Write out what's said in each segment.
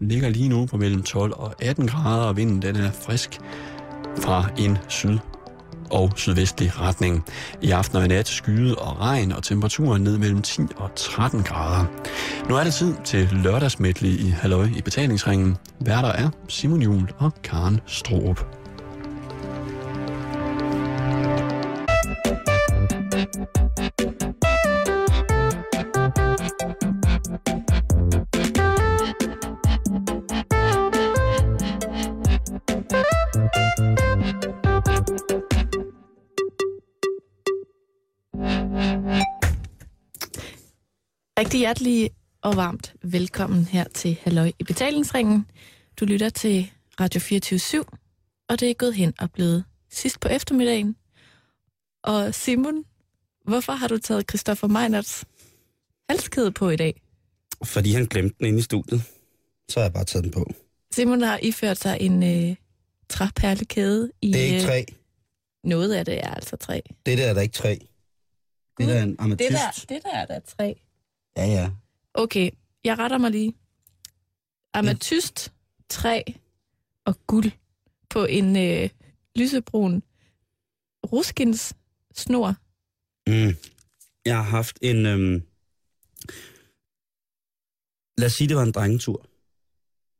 ligger lige nu på mellem 12 og 18 grader, og vinden den er frisk fra en syd og sydvestlig retning. I aften og i nat skyde og regn, og temperaturen ned mellem 10 og 13 grader. Nu er det tid til lørdagsmætlig i Halløj i betalingsringen. Værter er Simon Jul og Karen Stroop. Rigtig hjertelig og varmt velkommen her til Halløj i betalingsringen. Du lytter til Radio 24 og det er gået hen og blevet sidst på eftermiddagen. Og Simon, hvorfor har du taget Christoffer Meinerts halskæde på i dag? Fordi han glemte den inde i studiet. Så har jeg bare taget den på. Simon har iført sig en øh, træperlekæde i... Det er ikke træ. Øh, noget af det er altså træ. Det der er der ikke træ. Det der er en ametyst. Det der, det der er der træ. Ja, ja. Okay, jeg retter mig lige. Ametyst, træ og guld på en øh, lysebrun ruskins snor. Mm. Jeg har haft en... Øhm... Lad os sige, det var en drengetur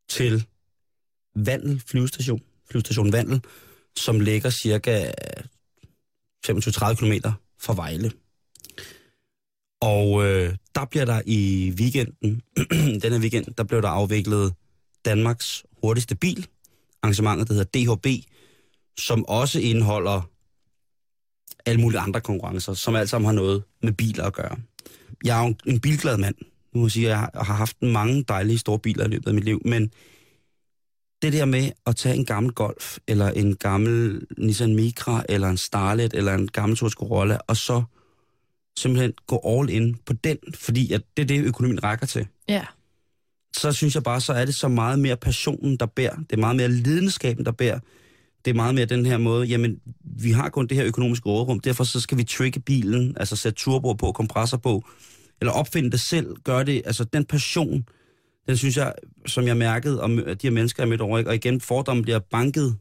til Vandel flyvestation. Flyvestation Vandel, som ligger cirka 25-30 km fra Vejle. Og øh, der bliver der i weekenden, den her weekend, der blev der afviklet Danmarks hurtigste bil, arrangementet, der hedder DHB, som også indeholder alle mulige andre konkurrencer, som alt sammen har noget med biler at gøre. Jeg er jo en bilglad mand. Nu må jeg sige, at jeg har haft mange dejlige store biler i løbet af mit liv, men det der med at tage en gammel Golf, eller en gammel Nissan Micra, eller en Starlet, eller en gammel Toyota Corolla, og så simpelthen gå all in på den, fordi at det er det, økonomien rækker til. Ja. Så synes jeg bare, så er det så meget mere passionen, der bærer. Det er meget mere lidenskaben, der bærer. Det er meget mere den her måde, jamen, vi har kun det her økonomiske rådrum, derfor så skal vi trigge bilen, altså sætte turbo på, kompressor på, eller opfinde det selv, gøre det, altså den passion, den synes jeg, som jeg mærkede, om de her mennesker, jeg mødte over, og igen, fordommen bliver banket,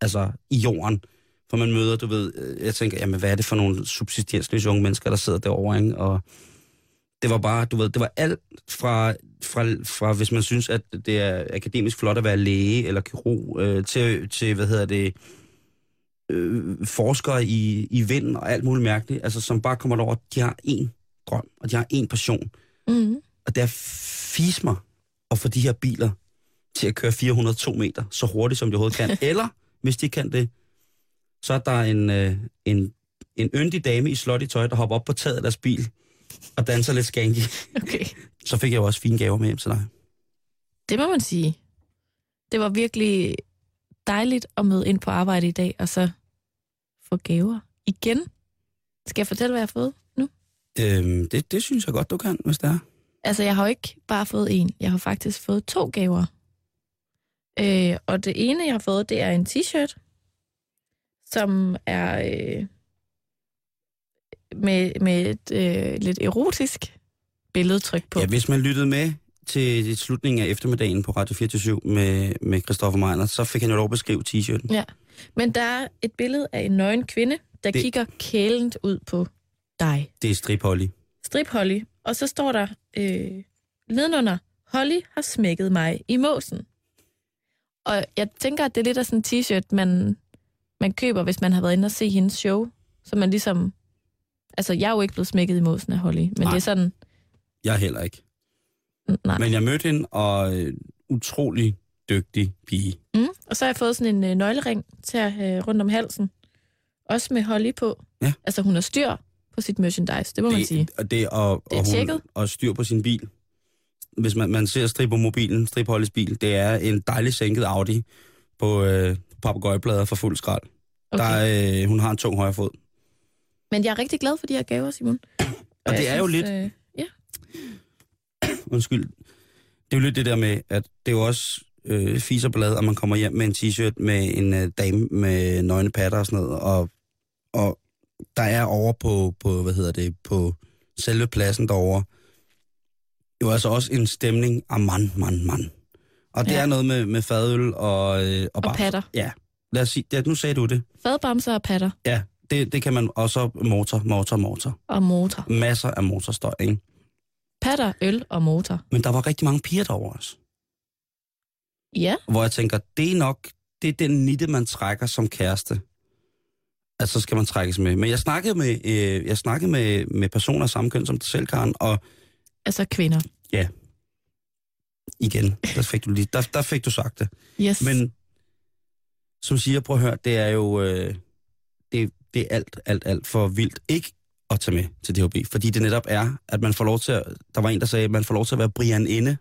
altså i jorden, for man møder, du ved, øh, jeg tænker, jamen hvad er det for nogle subsistiersløse unge mennesker, der sidder derovre, ikke? Og det var bare, du ved, det var alt fra, fra, fra hvis man synes, at det er akademisk flot at være læge eller kirurg, øh, til, til, hvad hedder det, øh, forskere i, i vind og alt muligt mærkeligt, altså som bare kommer over, de har én drøm, og de har én passion. Mm-hmm. Og det er fismer at få de her biler til at køre 402 meter så hurtigt, som de overhovedet kan. Eller, hvis de kan det, så er der en, øh, en, en yndig dame i slot i tøj, der hopper op på taget af deres bil og danser lidt skanky. Okay. Så fik jeg jo også fine gaver med hjem til dig. Det må man sige. Det var virkelig dejligt at møde ind på arbejde i dag, og så få gaver igen. Skal jeg fortælle, hvad jeg har fået nu? Øhm, det, det synes jeg godt, du kan, hvis det er. Altså, jeg har jo ikke bare fået en. Jeg har faktisk fået to gaver. Øh, og det ene, jeg har fået, det er en t-shirt, som er øh, med, med et øh, lidt erotisk billedtryk på. Ja, hvis man lyttede med til slutningen af eftermiddagen på Radio 24 med, med Christoffer Meiner, så fik han jo lov at beskrive t-shirten. Ja, men der er et billede af en nøgen kvinde, der det... kigger kælent ud på dig. Det er Strip Holly. Strip Holly. Og så står der øh, nedenunder, Holly har smækket mig i måsen. Og jeg tænker, at det er lidt af sådan en t-shirt, man, man køber, hvis man har været inde og se hendes show. Så man ligesom... Altså, jeg er jo ikke blevet smækket i måsen af Holly, men Nej. det er sådan... Jeg heller ikke. Nej. Men jeg mødte hende, og øh, utrolig dygtig pige. Mm. Og så har jeg fået sådan en øh, nøglering til at øh, rundt om halsen. Også med Holly på. Ja. Altså, hun har styr på sit merchandise, det må man sige. Og det, og, Det er og, tjekket. og styr på sin bil. Hvis man, man ser Strip på mobilen, Strip Hollys bil, det er en dejlig sænket Audi på øh, papagøjplader for fuld skrald. Okay. Der er, øh, hun har en tung højre fod. Men jeg er rigtig glad for de her gaver, Simon. Og det jeg er jo synes, lidt- Øh, ja. Undskyld. Det er jo lidt det der med, at det er jo også øh, fiserblad, at man kommer hjem med en t-shirt med en øh, dame med nøgne patter og sådan noget, og, og der er over på, på, hvad hedder det, på selve pladsen derovre, jo altså også en stemning af mand, mand, mand. Og det Ja. er noget med, med fadøl og, øh, og, Og patter. Ja, lad os sige, ja, nu sagde du det. Fadbamser og patter Ja, det, det kan man også motor, motor, motor. og motor. Masser af motorstøj, ikke? Patter, øl og motor. Men der var rigtig mange piger derovre også. Ja, Hvor jeg tænker, det er nok, det er den nitte, man trækker som kæreste. Altså, så skal man trækkes med. Men jeg snakkede med, øh, jeg snakkede med, med personer af samme køn som dig selv, Karen, og altså kvinder. Igen, der fik du, lige, der, der fik du sagt det. Yes. Men som siger, prøv at høre, det er jo øh, det, det er alt, alt, alt for vildt ikke at tage med til DHB. Fordi det netop er, at man får lov til at, der var en, der sagde, at man får lov til at være Brian inde.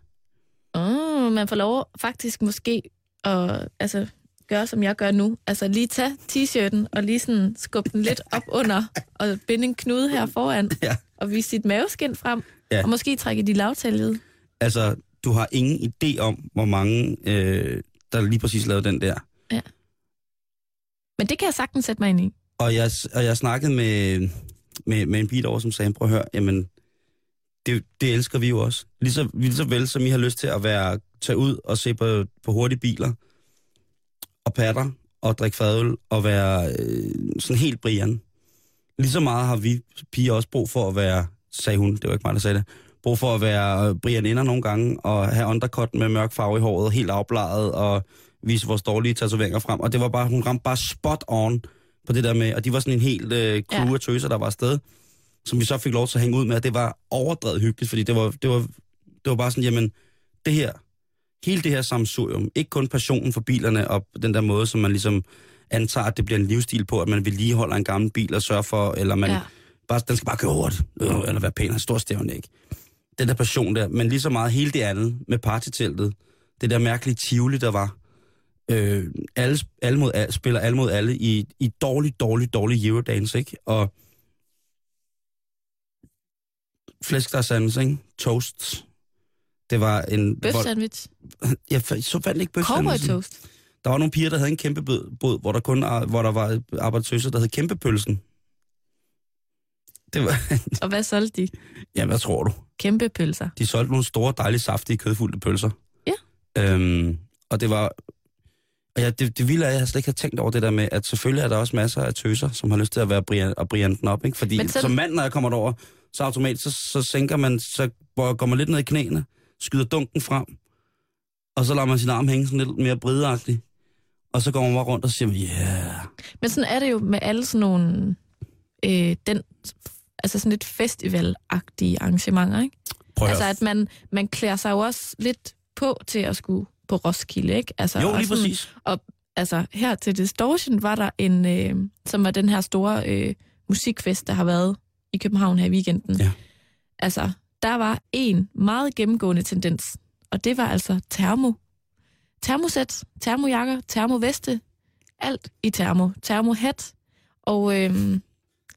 Oh, man får lov faktisk måske at altså, gøre, som jeg gør nu. Altså lige tage t-shirten og lige sådan skubbe den lidt op under og binde en knude her foran Ja. og vise sit maveskin frem. Ja. Og måske trække de lavtaljet. Altså, du har ingen idé om, hvor mange, øh, der lige præcis lavede den der. Men det kan jeg sagtens sætte mig ind i. Og jeg, og jeg snakkede med, med, med en pige derovre, som sagde, prøv at høre, jamen, det, det elsker vi jo også. Lige så, lige så vel, som I har lyst til at være, tage ud og se på, på hurtige biler, og patter, og drikke fadøl, og være øh, sådan helt Brian. Lige så meget har vi piger også brug for at være, sagde hun, det var ikke mig, der sagde det, brug for at være Brian Inder nogle gange, og have undercut med mørk farve i håret, helt afbladet, og vise vores dårlige tatoveringer frem. Og det var bare, hun ramte bare spot on på det der med, og de var sådan en helt øh, crew Ja. af tøser, der var afsted, som vi så fik lov til at hænge ud med, og det var overdrevet hyggeligt, fordi det var, det var, det var bare sådan, jamen, det her, hele det her samsurium, ikke kun passionen for bilerne og den der måde, som man ligesom antager, at det bliver en livsstil på, at man vedligeholder en gammel bil og sørger for, eller man, Ja. bare, den skal bare køre hurtigt, øh, eller være pæn og stor stævne, ikke? Den der passion der, men lige så meget hele det andet med partyteltet, det der mærkelige tivoli, der var, øh, alle, alle mod, alle, spiller alle mod alle i, i dårlig, dårlig, dårlig Eurodance, ikke? Og flæskestegsandens, ikke? Toast. Det var en... Bøf sandwich. Jeg så fandt ikke bøf Cowboy sandwichen. toast. Der var nogle piger, der havde en kæmpe båd, hvor der kun ar- hvor der var arbejdsløse, der hed Kæmpepølsen. Det var... Og hvad solgte de? Jamen, hvad tror du? Kæmpe pølser. De solgte nogle store, dejlige, saftige, kødfulde pølser. Ja. Øhm, og det var... Og ja, det, det vilde er, at jeg slet ikke har tænkt over det der med, at selvfølgelig er der også masser af tøser, som har lyst til at være Brian, og Brian op, ikke? Fordi så- som mand, når jeg kommer derover, så automatisk, så, så sænker man, så går man lidt ned i knæene, skyder dunken frem, og så lader man sin arm hænge sådan lidt mere brideagtigt. Og så går man bare rundt og siger, ja, yeah. Men sådan er det jo med alle sådan nogle, øh, den, altså sådan lidt festivalagtige arrangementer, ikke? prøv Altså at man, man klæder sig jo også lidt på til at skulle på Roskilde, ikke? Altså, Jo, og lige sådan- præcis. altså her til Distortion var der en, øh, som var den her store øh, musikfest, der har været i København her i weekenden. Ja. Altså, der var en meget gennemgående tendens, og det var altså termo. Termosæt, termojakker, termoveste, alt i termo. Termohat, og øh,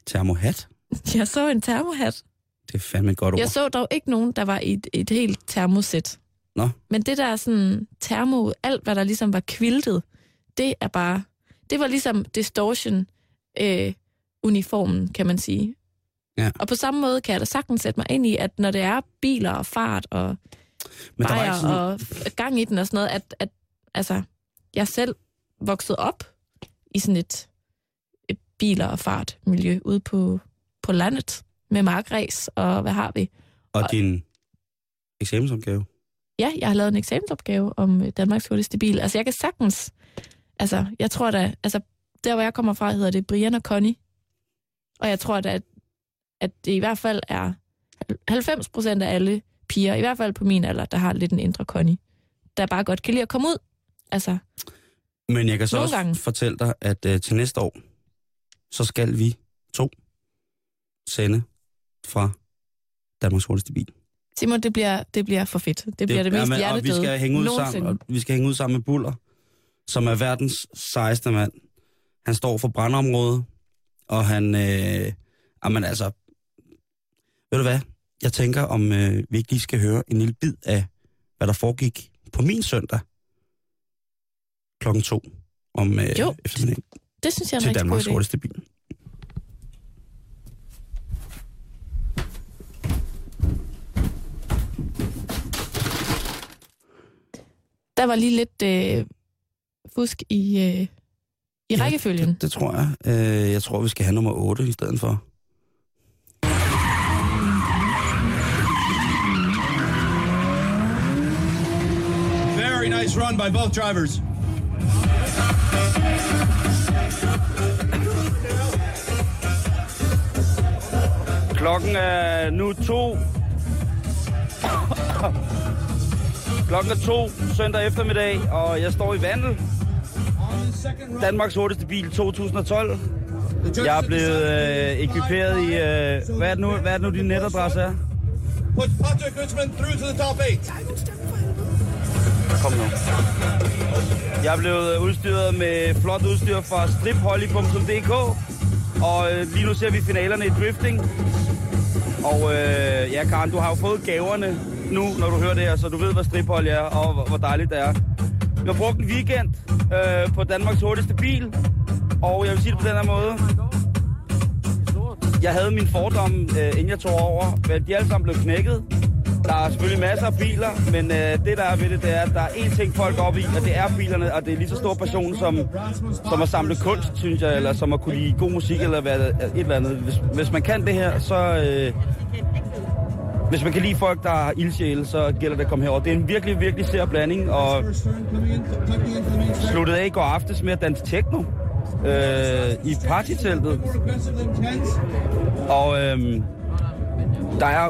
Termohat. jeg så en termohat. Det er fandme et godt ord. Jeg så dog ikke nogen, der var i et, et helt termosæt. Nå. Men det der sådan termo, alt hvad der ligesom var kviltet, det er bare, det var ligesom distortion øh, uniformen, kan man sige. Ja. Og på samme måde kan jeg da sagtens sætte mig ind i, at når det er biler og fart og Men der var sådan, og gang i den og sådan noget, at, at altså, jeg selv voksede op i sådan et, et biler og fart miljø ude på, på landet med markræs og hvad har vi? og din eksamensopgave. Ja, jeg har lavet en eksamensopgave om øh, Danmarks hurtigste bil. Altså, jeg kan sagtens... Altså, jeg tror da... Altså, der, hvor jeg kommer fra, hedder det Brian og Connie. Og jeg tror da, at, at det i hvert fald er 90 procent af alle piger, i hvert fald på min alder, der har lidt en indre Connie, der bare godt kan lide at komme ud. Altså, Men jeg kan så også gange. fortælle dig, at uh, til næste år, så skal vi to sende fra Danmarks hurtigste bil. Simon, det bliver, det bliver for fedt. Det bliver det, det mest Jamen, og vi hjertedøde skal hænge ud nogensinde. sammen, og vi skal hænge ud sammen med Buller, som er verdens sejeste mand. Han står for brandområdet, og han... Øh, jamen altså... Ved du hvad? Jeg tænker, om øh, vi ikke lige skal høre en lille bid af, hvad der foregik på min søndag klokken to om øh, Jo, eftermiddagen Det synes jeg er en til rigtig Danmarks hurtigste bil. Der var lige lidt øh, fusk i, øh, i Ja, rækkefølgen. Det, det tror jeg. Øh, jeg tror, vi skal have nummer 8 i stedet for. Very nice run by both drivers. Klokken er nu to. Klokken er to søndag eftermiddag, og jeg står i Vandel. Danmarks hurtigste bil 2012. Jeg er blevet øh, ekviperet i... Øh, hvad, er det nu, hvad er det nu, din netadresse er? Put Patrick Richmond through to the top eight. Kom nu. Jeg er blevet udstyret med flot udstyr fra stripholly.dk, og øh, lige nu ser vi finalerne i drifting. Og øh, ja, Karen, du har jo fået gaverne nu, når du hører det her, så du ved, hvad striphold er, og hvor- hvor dejligt det er. Vi har brugt en weekend øh, på Danmarks hurtigste bil, og jeg vil sige det på den her måde. Jeg havde min fordom, øh, inden jeg tog over, men de er alle sammen blevet knækket. Der er selvfølgelig masser af biler, men øh, det der er ved det, det er, at der er én ting folk op i, og det er bilerne, og det er lige så stor passion som, som at samle kunst, synes jeg, eller som at kunne lide god musik, eller hvad, et eller andet. Hvis, hvis man kan det her, så... Øh, hvis man kan lide folk, der har ildsjæle, så gælder det at komme herover. Det er en virkelig, virkelig sær blanding, og sluttede af i går aftes med at danse techno øh, i partyteltet. Og øhm, der er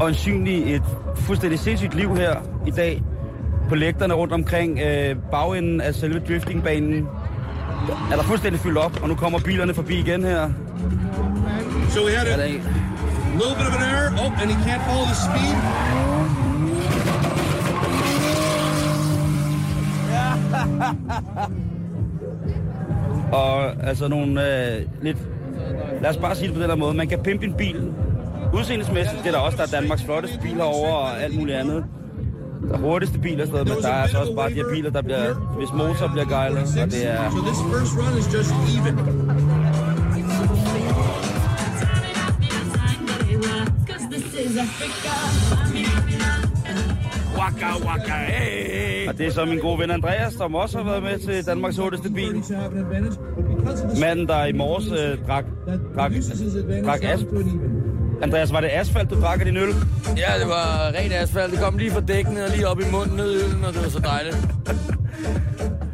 øjensynligt et fuldstændig sindssygt liv her i dag på lægterne rundt omkring øh, bagenden af selve driftingbanen. Er der fuldstændig fyldt op, og nu kommer bilerne forbi igen her. So we had a? Little bit of an error. Oh, and he can't follow the speed. Og altså nogle øh, lidt... Lad os bare sige det på den her måde. Man kan pimpe en bil udseendesmæssigt. Det er der også, der er Danmarks flotteste bil herovre og alt muligt andet. Der er hurtigste biler noget, men der er altså også bare de her biler, der bliver... Hvis motor bliver gejlet, og det er... Waka, waka, hey. Og det er så min gode ven Andreas, som også har været med til Danmarks hurtigste bil. Manden, der i morges øh, drak, drak, drak asp. Andreas, var det asfalt, du drak af din øl? Ja, det var ren asfalt. Det kom lige fra dækkene og lige op i munden ned i øllen, og det var så dejligt.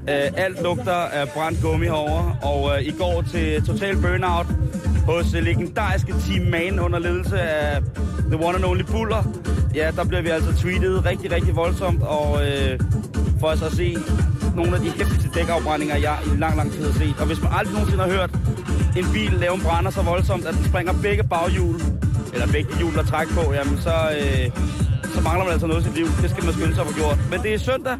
Øh, alt lugter af brændt gummi herovre, og øh, i går til Total Burnout hos øh, legendariske Team Man under ledelse af The One and Only Buller. Ja, der blev vi altså tweetet rigtig, rigtig voldsomt, og øh, for os at se nogle af de hæftigste dækafbrændinger, jeg i lang, lang tid har set. Og hvis man aldrig nogensinde har hørt en bil lave en brænder så voldsomt, at den springer begge baghjul, eller begge hjul, der træk på, jamen så, øh, så mangler man altså noget i sit liv. Det skal man skynde sig at få gjort. Men det er søndag,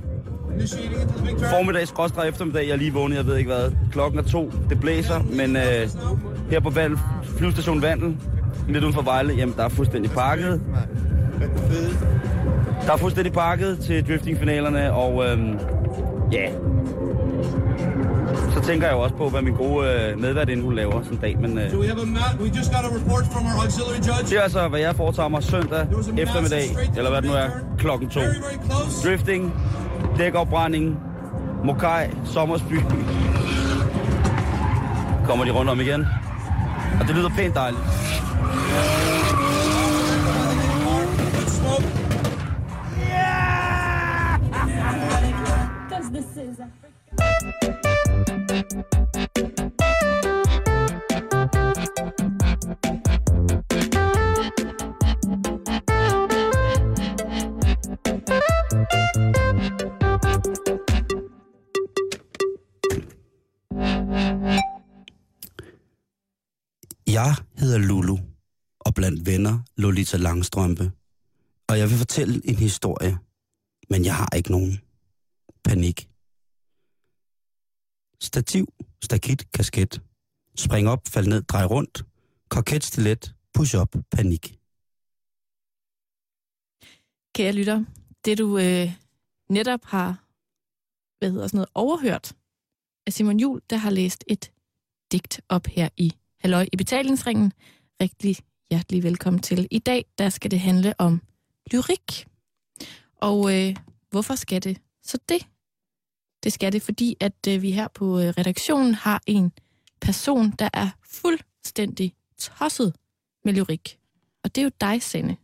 formiddag, skråstrej eftermiddag, jeg er lige vågnet, jeg ved ikke hvad. Klokken er to, det blæser, men øh, her på Vandel, flyvestation Vandel, lidt uden for Vejle, jamen der er fuldstændig pakket. Der er fuldstændig pakket til driftingfinalerne, og øhm, ja, så tænker jeg jo også på, hvad min gode øh, medvært hun laver sådan en dag, men øh, So we have a we just got a report from our auxiliary judge. det er altså, hvad jeg foretager mig søndag eftermiddag, eller hvad det nu er, klokken to. Very, very close. Drifting, dækafbrænding, Mokai, Sommersby. Kommer de rundt om igen. Og det lyder pænt dejligt. Thank you. Blandt venner Lolita Langstrømpe. Og jeg vil fortælle en historie, men jeg har ikke nogen panik. Stativ, stakit, kasket. Spring op, fald ned, drej rundt. Koket, stilet, push up, panik. Kære lytter, det du øh, netop har hvad hedder sådan noget, overhørt af Simon Jul, der har læst et digt op her i Halløj i betalingsringen. Rigtig hjertelig velkommen til. I dag der skal det handle om lyrik. Og øh, hvorfor skal det Så det, det skal det, fordi at øh, vi her på øh, redaktionen har en person, der er fuldstændig tosset med lyrik. Og det er jo dig, Sende.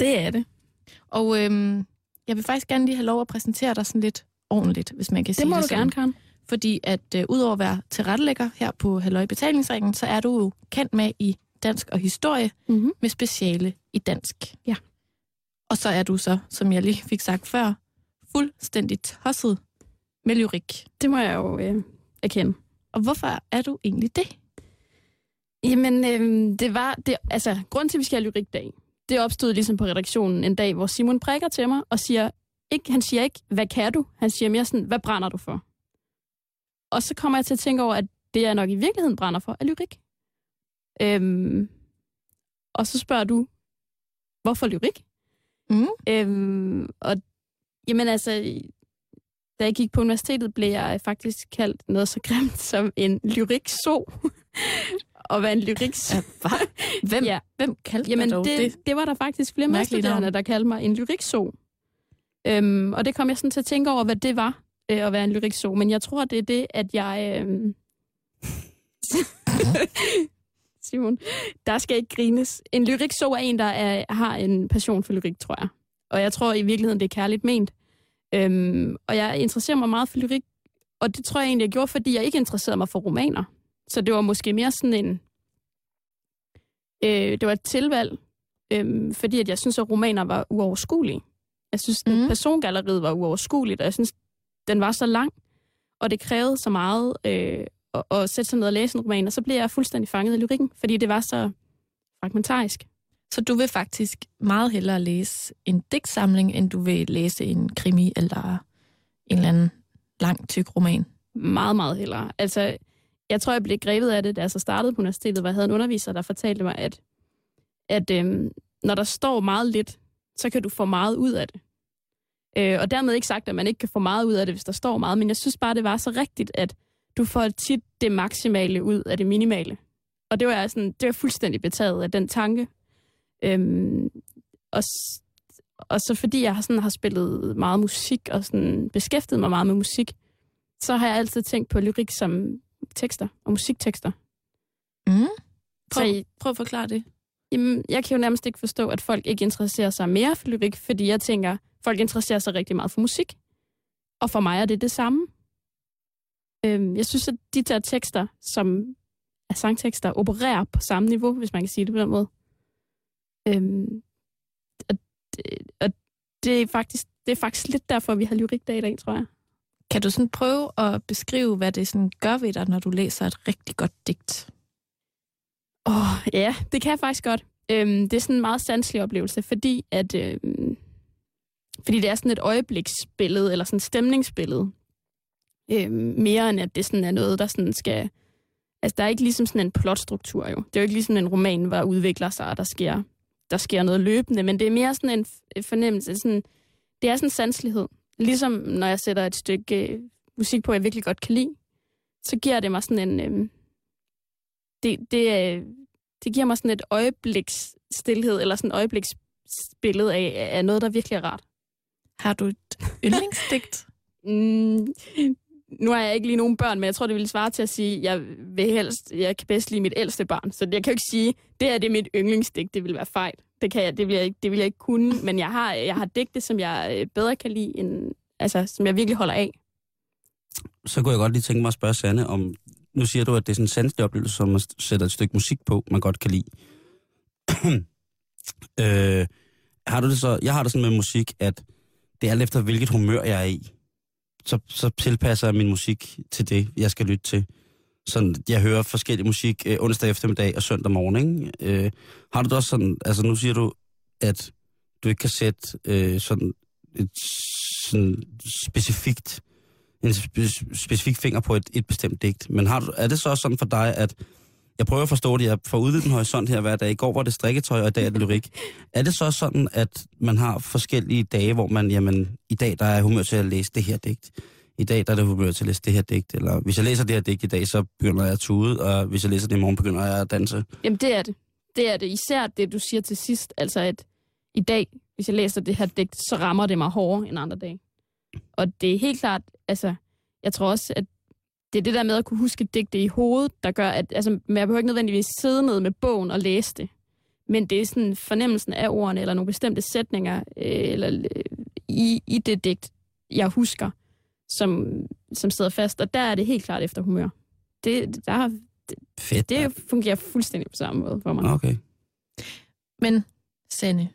Det er det. Og øhm, jeg vil faktisk gerne lige have lov at præsentere dig sådan lidt ordentligt, hvis man kan Det sige må det du sådan. gerne, Karen. Fordi at øh, udover at være tilrettelægger her på Halløj Betalingsringen, så er du jo kendt med i dansk og historie Mm-hmm. med speciale i dansk. Ja. Og så er du så, som jeg lige fik sagt før, fuldstændig tosset med lyrik. Det må jeg jo øh, erkende. Og hvorfor er du egentlig det? Jamen, øh, det var... Det, altså, grund til, at vi skal have lyrikdag, det opstod ligesom på redaktionen en dag, hvor Simon prikker til mig og siger... Ikke, han siger ikke, hvad kan du? Han siger mere sådan, hvad brænder du for? Og så kommer jeg til at tænke over, at det, jeg nok i virkeligheden brænder for, er lyrik. Øhm, og så spørger du, hvorfor lyrik? Mm. Øhm, og jamen altså, da jeg gik på universitetet, blev jeg faktisk kaldt noget så grimt som en lyrikso. og hvad en lyrik Ja, hvad? Hvem, Ja. hvem kaldte Jamen, dig dog det, det? det? var der faktisk flere medstuderende, der kaldte mig en lyrikso. Øhm, og det kom jeg sådan til at tænke over, hvad det var øh, at være en lyrikso. Men jeg tror, det er det, at jeg... Øhm... Simon, der skal ikke grines. En lyrikso er en, der er, har en passion for lyrik, tror jeg. Og jeg tror i virkeligheden, det er kærligt ment. Øhm, og jeg interesserer mig meget for lyrik, og det tror jeg egentlig, jeg gjorde, fordi jeg ikke interesserede mig for romaner. Så det var måske mere sådan en... Øh, det var et tilvalg, øh, fordi at jeg synes, at romaner var uoverskuelige. Jeg synes, mm. persongalleriet var uoverskueligt, og jeg synes, den var så lang, og det krævede så meget øh, at, at sætte sig ned og læse en roman, og så blev jeg fuldstændig fanget i lyrikken, fordi det var så fragmentarisk. Så du vil faktisk meget hellere læse en digtsamling, end du vil læse en krimi eller en eller anden lang, tyk roman. Meget, meget hellere. Altså, jeg tror, jeg blev grebet af det, da jeg så startede på universitetet, hvor jeg havde en underviser, der fortalte mig, at, at øhm, når der står meget lidt, så kan du få meget ud af det. Øh, og dermed ikke sagt, at man ikke kan få meget ud af det, hvis der står meget, men jeg synes bare, det var så rigtigt, at du får tit det maksimale ud af det minimale. Og det var jeg, sådan, det var fuldstændig betaget af den tanke. Øhm, og, og så fordi jeg har, sådan, har spillet meget musik og sådan, beskæftiget mig meget med musik, så har jeg altid tænkt på lyrik som tekster og musiktekster. Mm. Så Prøv, prøv at forklare det. Jamen, jeg kan jo nærmest ikke forstå, at folk ikke interesserer sig mere for lyrik, fordi jeg tænker, folk interesserer sig rigtig meget for musik. Og for mig er det det samme. Øhm, jeg synes, at de der tekster, som er sangtekster, opererer på samme niveau, hvis man kan sige det på den måde. Øhm, og, det, og det, er faktisk, det er faktisk lidt derfor, vi har lyrikdag i dag, tror jeg. Kan du sådan prøve at beskrive, hvad det sådan gør ved dig, når du læser et rigtig godt digt? Åh, oh, ja, det kan jeg faktisk godt. Øhm, det er sådan en meget sanselig oplevelse, fordi at øhm, fordi det er sådan et øjebliksbillede, eller sådan et stemningsbillede. Øhm, mere end at det sådan er noget, der sådan skal... Altså, der er ikke ligesom sådan en plotstruktur jo. Det er jo ikke ligesom en roman, hvor der udvikler sig, og der sker, der sker noget løbende, men det er mere sådan en fornemmelse. Sådan, det er sådan en sanslighed. Ligesom når jeg sætter et stykke øh, musik på, jeg virkelig godt kan lide, så giver det mig sådan en... Øhm, det, det, øh, det giver mig sådan et øjebliks stillhed, eller sådan et øjebliksbillede af, af noget, der virkelig er rart. Har du et yndlingsdigt? Mm, nu har jeg ikke lige nogen børn, men jeg tror, det ville svare til at sige, at jeg vil helst, jeg kan bedst lide mit ældste barn. Så jeg kan jo ikke sige, det er det er mit yndlingsdigt, det vil være fejl. Det, kan jeg, det, vil jeg ikke, det vil jeg ikke kunne, men jeg har, jeg har digte, som jeg øh, bedre kan lide, end, altså, som jeg virkelig holder af. Så kunne jeg godt lige tænke mig at spørge Sanne om, nu siger du, at det er sådan en sanselig oplevelse, som at sætte et stykke musik på, man godt kan lide. øh, har du det så, jeg har det sådan med musik, at det er alt efter, hvilket humør jeg er i. Så, så tilpasser jeg min musik til det, jeg skal lytte til. Sådan, jeg hører forskellig musik øh, onsdag eftermiddag og søndag morgen. Ikke? Øh, har du det også sådan, altså nu siger du, at du ikke kan sætte øh, sådan et sådan specifikt en spe- specifik finger på et, et bestemt digt. Men har du, er det så også sådan for dig, at jeg prøver at forstå det, jeg får udvidet den horisont her hver dag. I går var det strikketøj, og i dag er det lyrik. Er det så sådan, at man har forskellige dage, hvor man, jamen, i dag der er humør til at læse det her digt. I dag der er det humør til at læse det her digt. Eller hvis jeg læser det her digt i dag, så begynder jeg at tude, og hvis jeg læser det i morgen, begynder jeg at danse. Jamen, det er det. Det er det. Især det, du siger til sidst. Altså, at i dag, hvis jeg læser det her digt, så rammer det mig hårdere end andre dage. Og det er helt klart, altså, jeg tror også, at det er det der med at kunne huske digte i hovedet, der gør, at altså, man behøver ikke nødvendigvis sidde ned med bogen og læse det. Men det er sådan fornemmelsen af ordene, eller nogle bestemte sætninger, øh, eller øh, i, i det digt, jeg husker, som, som sidder fast. Og der er det helt klart efter humør. Det, der, det, Fedt. det fungerer fuldstændig på samme måde for mig. Okay. Men, Sande,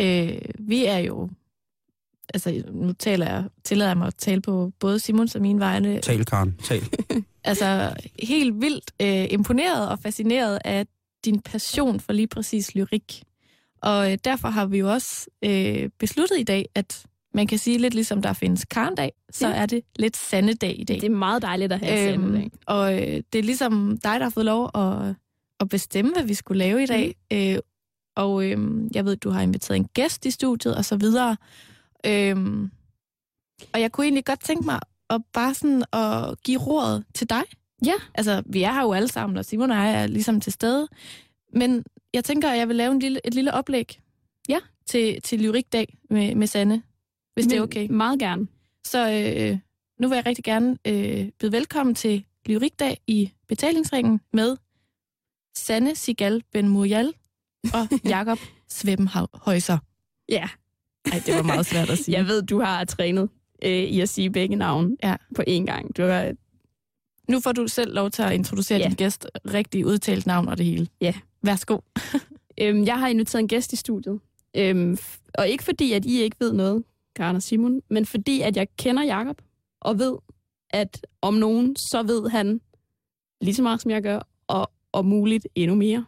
øh, vi er jo... Altså, nu taler jeg, tillader jeg mig at tale på både Simons og mine vegne. Tal, Karen. Tal. Altså, helt vildt øh, imponeret og fascineret af din passion for lige præcis lyrik. Og øh, derfor har vi jo også øh, besluttet i dag, at man kan sige lidt ligesom der findes karndag, så Ja. er det lidt sandedag i dag. Det er meget dejligt at have øhm, Øhm, og øh, det er ligesom dig, der har fået lov at, at bestemme, hvad vi skulle lave i dag. Mm. Øh, og øh, jeg ved, du har inviteret en gæst i studiet og så videre. Øh, og jeg kunne egentlig godt tænke mig at bare sådan at give råd til dig. Ja. Altså, vi er her jo alle sammen, og Simon og jeg er ligesom til stede. Men jeg tænker, at jeg vil lave en lille, et lille oplæg Ja. til, til Lyrikdag med, med Sanne, hvis det er okay. Meget gerne. Så øh, nu vil jeg rigtig gerne øh, byde velkommen til Lyrikdag i betalingsringen med Sanne Sigal Ben Murial og Jakob Svebbenhøjser. Ja. Ej, det var meget svært at sige. Jeg ved, du har trænet øh, i at sige begge navne Ja. på én gang. Du har, Nu får du selv lov til at introducere Ja. din gæst rigtig udtalt navn og det hele. Ja. Værsgo. øhm, jeg har inviteret en gæst i studiet. Øhm, og ikke fordi, at I ikke ved noget, Karen og Simon, men fordi, at jeg kender Jakob og ved, at om nogen, så ved han lige så meget, som jeg gør, og om muligt endnu mere.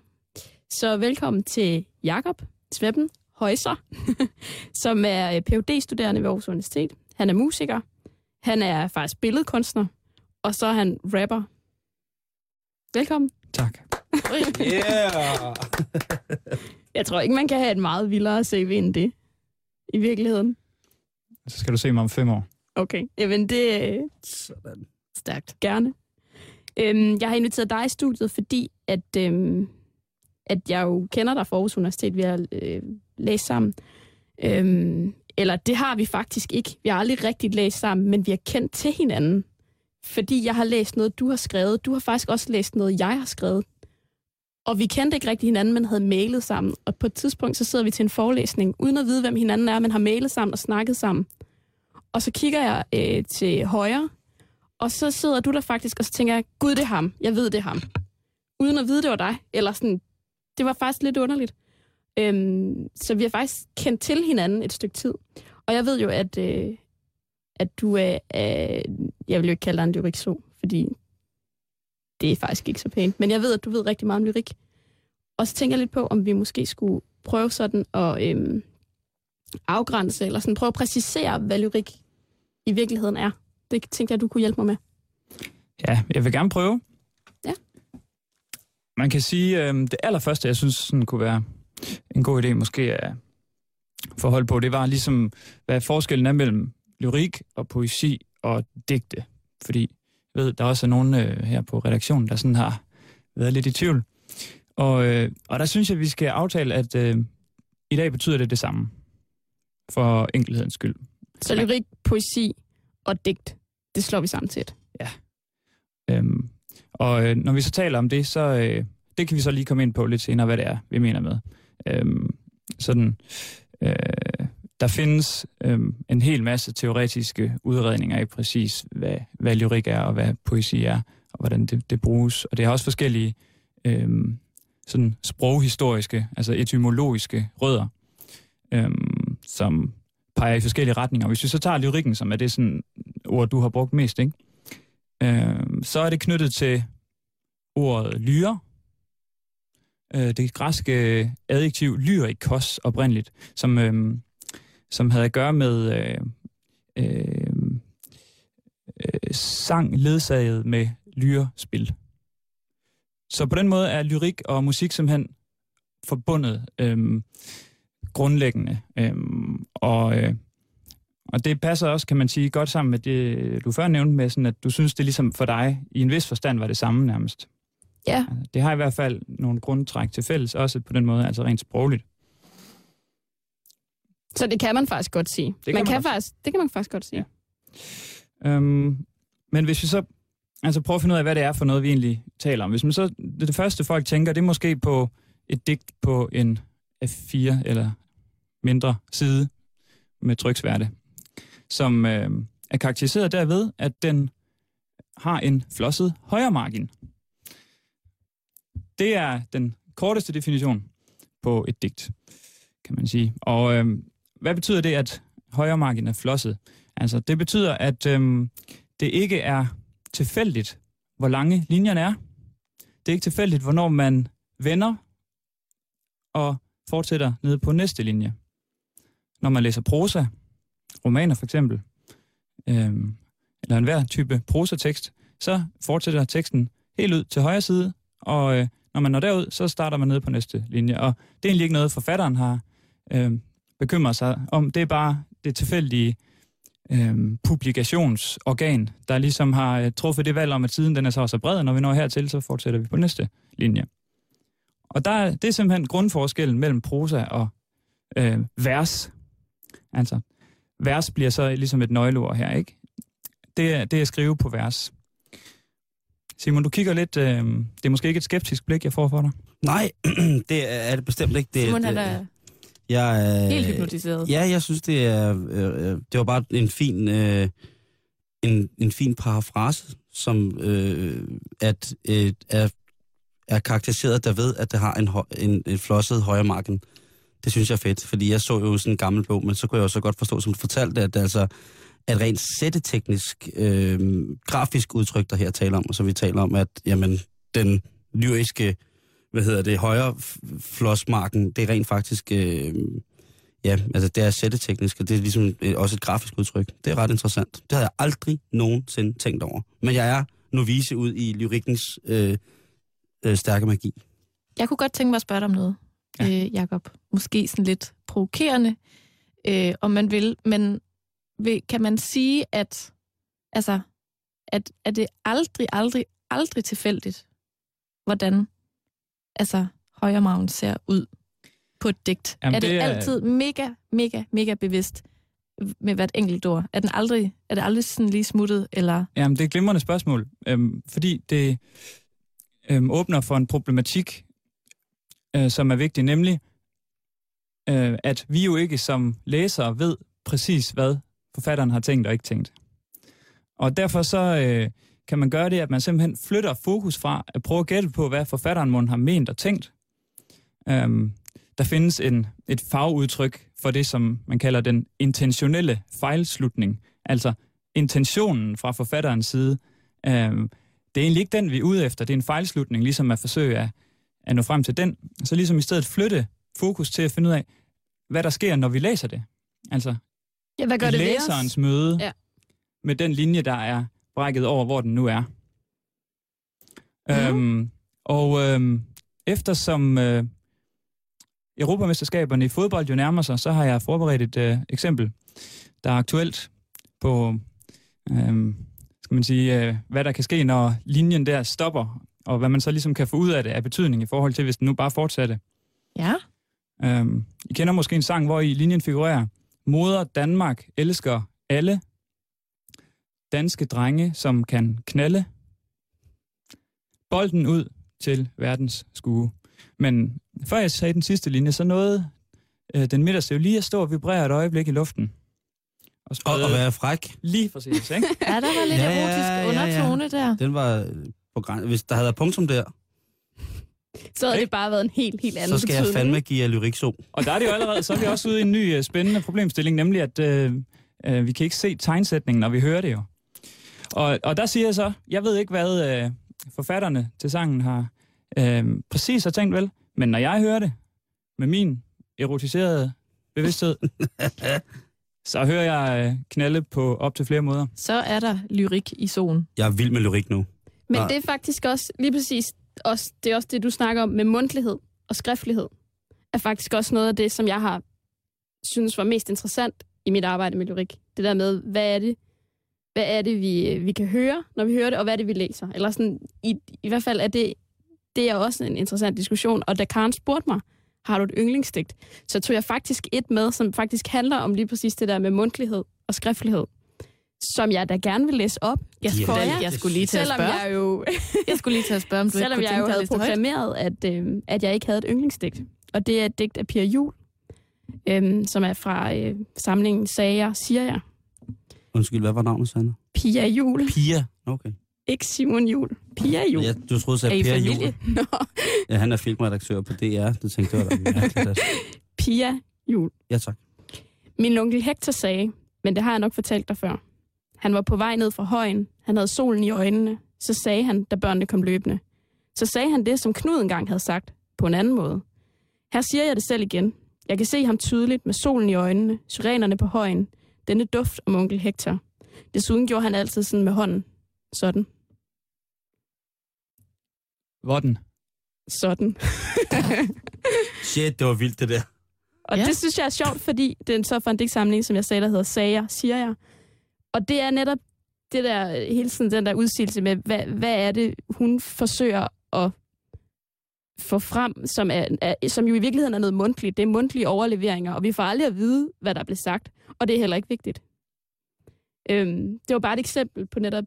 Så velkommen til Jakob Sveppen Højser, som er øh, Ph.D.-studerende ved Aarhus Universitet. Han er musiker. Han er faktisk billedkunstner. Og så er han rapper. Velkommen. Tak. Yeah! Jeg tror ikke, man kan have et meget vildere CV end det. I virkeligheden. Så skal du se mig om fem år. Okay. Jamen, det er Sådan. Stærkt. gerne. Øhm, jeg har inviteret dig i studiet, fordi at, øhm, at jeg jo kender dig fra Aarhus Universitet. Vi har øh, læst sammen. Øhm, eller det har vi faktisk ikke. Vi har aldrig rigtig læst sammen, men vi har kendt til hinanden. Fordi jeg har læst noget, du har skrevet. Du har faktisk også læst noget, jeg har skrevet. Og vi kendte ikke rigtig hinanden, men havde mailet sammen. Og på et tidspunkt, så sidder vi til en forelæsning, uden at vide, hvem hinanden er, men har mailet sammen og snakket sammen. Og så kigger jeg øh, til højre, og så sidder du der faktisk, og så tænker jeg, gud, det er ham. Jeg ved, det er ham. Uden at vide, det var dig. Eller sådan, det var faktisk lidt underligt. Øhm, så vi har faktisk kendt til hinanden et stykke tid. Og jeg ved jo, at, øh, at du er, øh, jeg vil jo ikke kalde dig en lyrikso, fordi det er faktisk ikke så pænt. Men jeg ved, at du ved rigtig meget om lyrik. Og så tænker jeg lidt på, om vi måske skulle prøve sådan at øhm, afgrænse, eller sådan prøve at præcisere, hvad lyrik i virkeligheden er. Det tænkte jeg, du kunne hjælpe mig med. Ja, jeg vil gerne prøve. Ja. Man kan sige, øh, det allerførste, jeg synes sådan kunne være en god idé måske at forhold på, det var ligesom, hvad forskellen er mellem lyrik og poesi og digte. Fordi jeg ved, der også er nogen øh, her på redaktionen, der sådan har været lidt i tvivl. Og, øh, og der synes jeg, vi skal aftale, at øh, i dag betyder det det samme. For enkelhedens skyld. Så lyrik, poesi og digt, det slår vi sammen til et. Øhm, og øh, når vi så taler om det, så øh, det kan vi så lige komme ind på lidt senere, hvad det er, vi mener med. Øhm, sådan, øh, der findes øh, en hel masse teoretiske udredninger af præcis, hvad, hvad lyrik er og hvad poesi er, og hvordan det, det bruges. Og det har også forskellige øh, sådan sproghistoriske, altså etymologiske rødder, øh, som peger i forskellige retninger. Hvis vi så tager lyrikken, som er det sådan, ord, du har brugt mest, ikke? Øh, så er det knyttet til ordet lyre. Øh, det græske øh, adjektiv lyrikos oprindeligt, som, øh, som havde at gøre med øh, øh, øh, sang ledsaget med lyrespil. Så på den måde er lyrik og musik simpelthen forbundet øh, grundlæggende. Øh, og øh, og det passer også, kan man sige, godt sammen med det, du før nævnte med, sådan at du synes, det ligesom for dig i en vis forstand var det samme nærmest. Ja. Det har i hvert fald nogle grundtræk til fælles, også på den måde, altså rent sprogligt. Så det kan man faktisk godt sige. kan man man kan også. faktisk, det kan man faktisk godt sige. Ja. Øhm, men hvis vi så altså prøver at finde ud af, hvad det er for noget, vi egentlig taler om. Hvis man så, det, det første folk tænker, det er måske på et digt på en F4 eller mindre side med tryksværte, som øh, er karakteriseret derved, at den har en flosset højre margin. Det er den korteste definition på et digt, kan man sige. Og øh, hvad betyder det, at højre margin er flosset? Altså, det betyder, at øh, det ikke er tilfældigt, hvor lange linjerne er. Det er ikke tilfældigt, hvornår man vender og fortsætter ned på næste linje. Når man læser prosa, romaner for eksempel, øh, eller enhver type prosatekst, så fortsætter teksten helt ud til højre side, og øh, når man når derud, så starter man ned på næste linje. Og det er egentlig ikke noget, forfatteren har øh, bekymret sig om. Det er bare det tilfældige øh, publikationsorgan, der ligesom har øh, truffet det valg om, at siden den er så så bred, og når vi når hertil, så fortsætter vi på næste linje. Og der, det er simpelthen grundforskellen mellem prosa og øh, vers. Altså, vers bliver så ligesom et nøgleord her, ikke? Det er, det er at skrive på vers. Simon, du kigger lidt, øh, det er måske ikke et skeptisk blik, jeg får for dig. Nej, det er det bestemt ikke. Det, Simon, det, han er jeg, er- helt hypnotiseret. Ja, jeg synes, det er, øh, øh, det var bare en fin, øh, en, en fin parafrase, som øh, at, øh, er, er karakteriseret derved, at det har en, en, en flosset højre marken. Det synes jeg er fedt, fordi jeg så jo sådan en gammel bog, men så kunne jeg jo så godt forstå, som du fortalte, at det altså at rent sætteteknisk, øh, grafisk udtryk, der her taler om, og så vi taler om, at jamen, den lyriske, hvad hedder det, højre flosmarken, det er rent faktisk, øh, ja, altså det er sætteteknisk, og det er ligesom øh, også et grafisk udtryk. Det er ret interessant. Det havde jeg aldrig nogensinde tænkt over. Men jeg er novice ud i lyrikkens øh, øh, stærke magi. Jeg kunne godt tænke mig at spørge dig om noget, Ja. øh, Jacob. Måske sådan lidt provokerende, øh, om man vil, men kan man sige, at altså, at, at det aldrig, aldrig, aldrig tilfældigt, hvordan altså, højre maven ser ud på et digt? Jamen, er det, det det er- altid mega, mega, mega bevidst med hvert enkelt ord? Er, den aldrig, er det aldrig sådan lige smuttet, eller... Jamen, det er et glimrende spørgsmål, øhm, fordi det øhm, åbner for en problematik, øh, som er vigtig, nemlig, øh, at vi jo ikke som læsere ved præcis, hvad forfatteren har tænkt og ikke tænkt. Og derfor så øh, kan man gøre det, at man simpelthen flytter fokus fra at prøve at gætte på, hvad forfatteren måden har ment og tænkt. Øhm, der findes en, et fagudtryk for det, som man kalder den intentionelle fejlslutning. Altså intentionen fra forfatterens side. Øhm, det er egentlig ikke den, vi er ude efter. Det er en fejlslutning, ligesom at forsøge at, at nå frem til den. Så ligesom i stedet flytte fokus til at finde ud af, hvad der sker, når vi læser det. Altså Ja, hvad gør det ved læserens os? møde Ja. med den linje, der er brækket over, hvor den nu er. Mhm. Øhm, og øhm, eftersom øh, Europamesterskaberne i fodbold jo nærmer sig, så har jeg forberedt et øh, eksempel, der er aktuelt på, øhm, skal man sige, øh, hvad der kan ske, når linjen der stopper, og hvad man så ligesom kan få ud af det af betydning i forhold til, hvis den nu bare fortsatte. Ja, Øhm, I kender måske en sang, hvor i linjen figurerer, Moder Danmark elsker alle. Danske drenge, som kan knalde. Bolden ud til verdens skue. Men før jeg sagde den sidste linje, så nåede øh, den midterste jo lige at stå og vibrere et øjeblik i luften. Og Og, og være fræk, lige præcis, ikke? ja der var lidt Ja, ja, ja, erotisk ja, ja. undertone der. den var på græn... Hvis der havde været punktum der, Så havde det bare været en helt, helt anden så skal jeg betydning. fandme give jer lyrik så. Og der er det jo allerede, så er vi også ude i en ny uh, spændende problemstilling, nemlig at uh, uh, vi kan ikke se tegnsætningen, når vi hører det jo. Og, og der siger jeg så, jeg ved ikke, hvad uh, forfatterne til sangen har uh, præcis har tænkt vel, men når jeg hører det med min erotiserede bevidsthed, så hører jeg uh, knalde på op til flere måder. Så er der lyrik i zonen. Jeg er vild med lyrik nu. Men Nej. det er faktisk også lige præcis også, det er også det, du snakker om med mundtlighed og skriftlighed. Er faktisk også noget af det, som jeg har synes var mest interessant i mit arbejde med lyrik. Det der med, hvad er det, hvad er det vi, vi kan høre, når vi hører det, og hvad er det, vi læser. Eller sådan, i, i hvert fald er det, det er også en interessant diskussion. Og da Karen spurgte mig, har du et yndlingsdigt? Så tog jeg faktisk et med, som faktisk handler om lige præcis det der med mundtlighed og skriftlighed, som jeg da gerne vil læse op. Jeg Ja, skulle, det- jeg, skulle lige til at Selvom spørge. jeg jo, Jeg skulle lige til at spørge, om du ikke selvom kunne jeg jo havde proklameret, at, øh, at jeg ikke havde et yndlingsdigt. Og det er et digt af Pia Jul, øh, som er fra øh, samlingen Sager, siger jeg. Undskyld, hvad var navnet, Sander? Pia Jul, Pia. Okay. ikke Simon Jul. Pia Jul. Ja, du troede, at familie? Jul. Nå, Ja, han er filmredaktør på DR. Det tænkte jeg, var da. Pia Jul. Ja, tak. Min onkel Hector sagde, men det har jeg nok fortalt dig før. Han var på vej ned fra højen. Han havde solen i øjnene. Så sagde han, da børnene kom løbende. Så sagde han det, som Knud engang havde sagt, på en anden måde. Her siger jeg det selv igen. Jeg kan se ham tydeligt med solen i øjnene, syrenerne på højen, denne duft om onkel Hector. Desuden gjorde han altid sådan med hånden. Sådan. Hvordan? Sådan. Shit, det var vildt, det der. Og Ja. ja. det synes jeg er sjovt, fordi det er så for en digtsamling, som jeg sagde, der hedder Sager, siger jeg. Og det er netop det der, hele tiden den der udsigelse med, hvad, hvad er det, hun forsøger at få frem, som, er, er, som jo i virkeligheden er noget mundtligt. Det er mundtlige overleveringer, og vi får aldrig at vide, hvad der blev sagt. Og det er heller ikke vigtigt. Øhm, det var bare et eksempel på netop,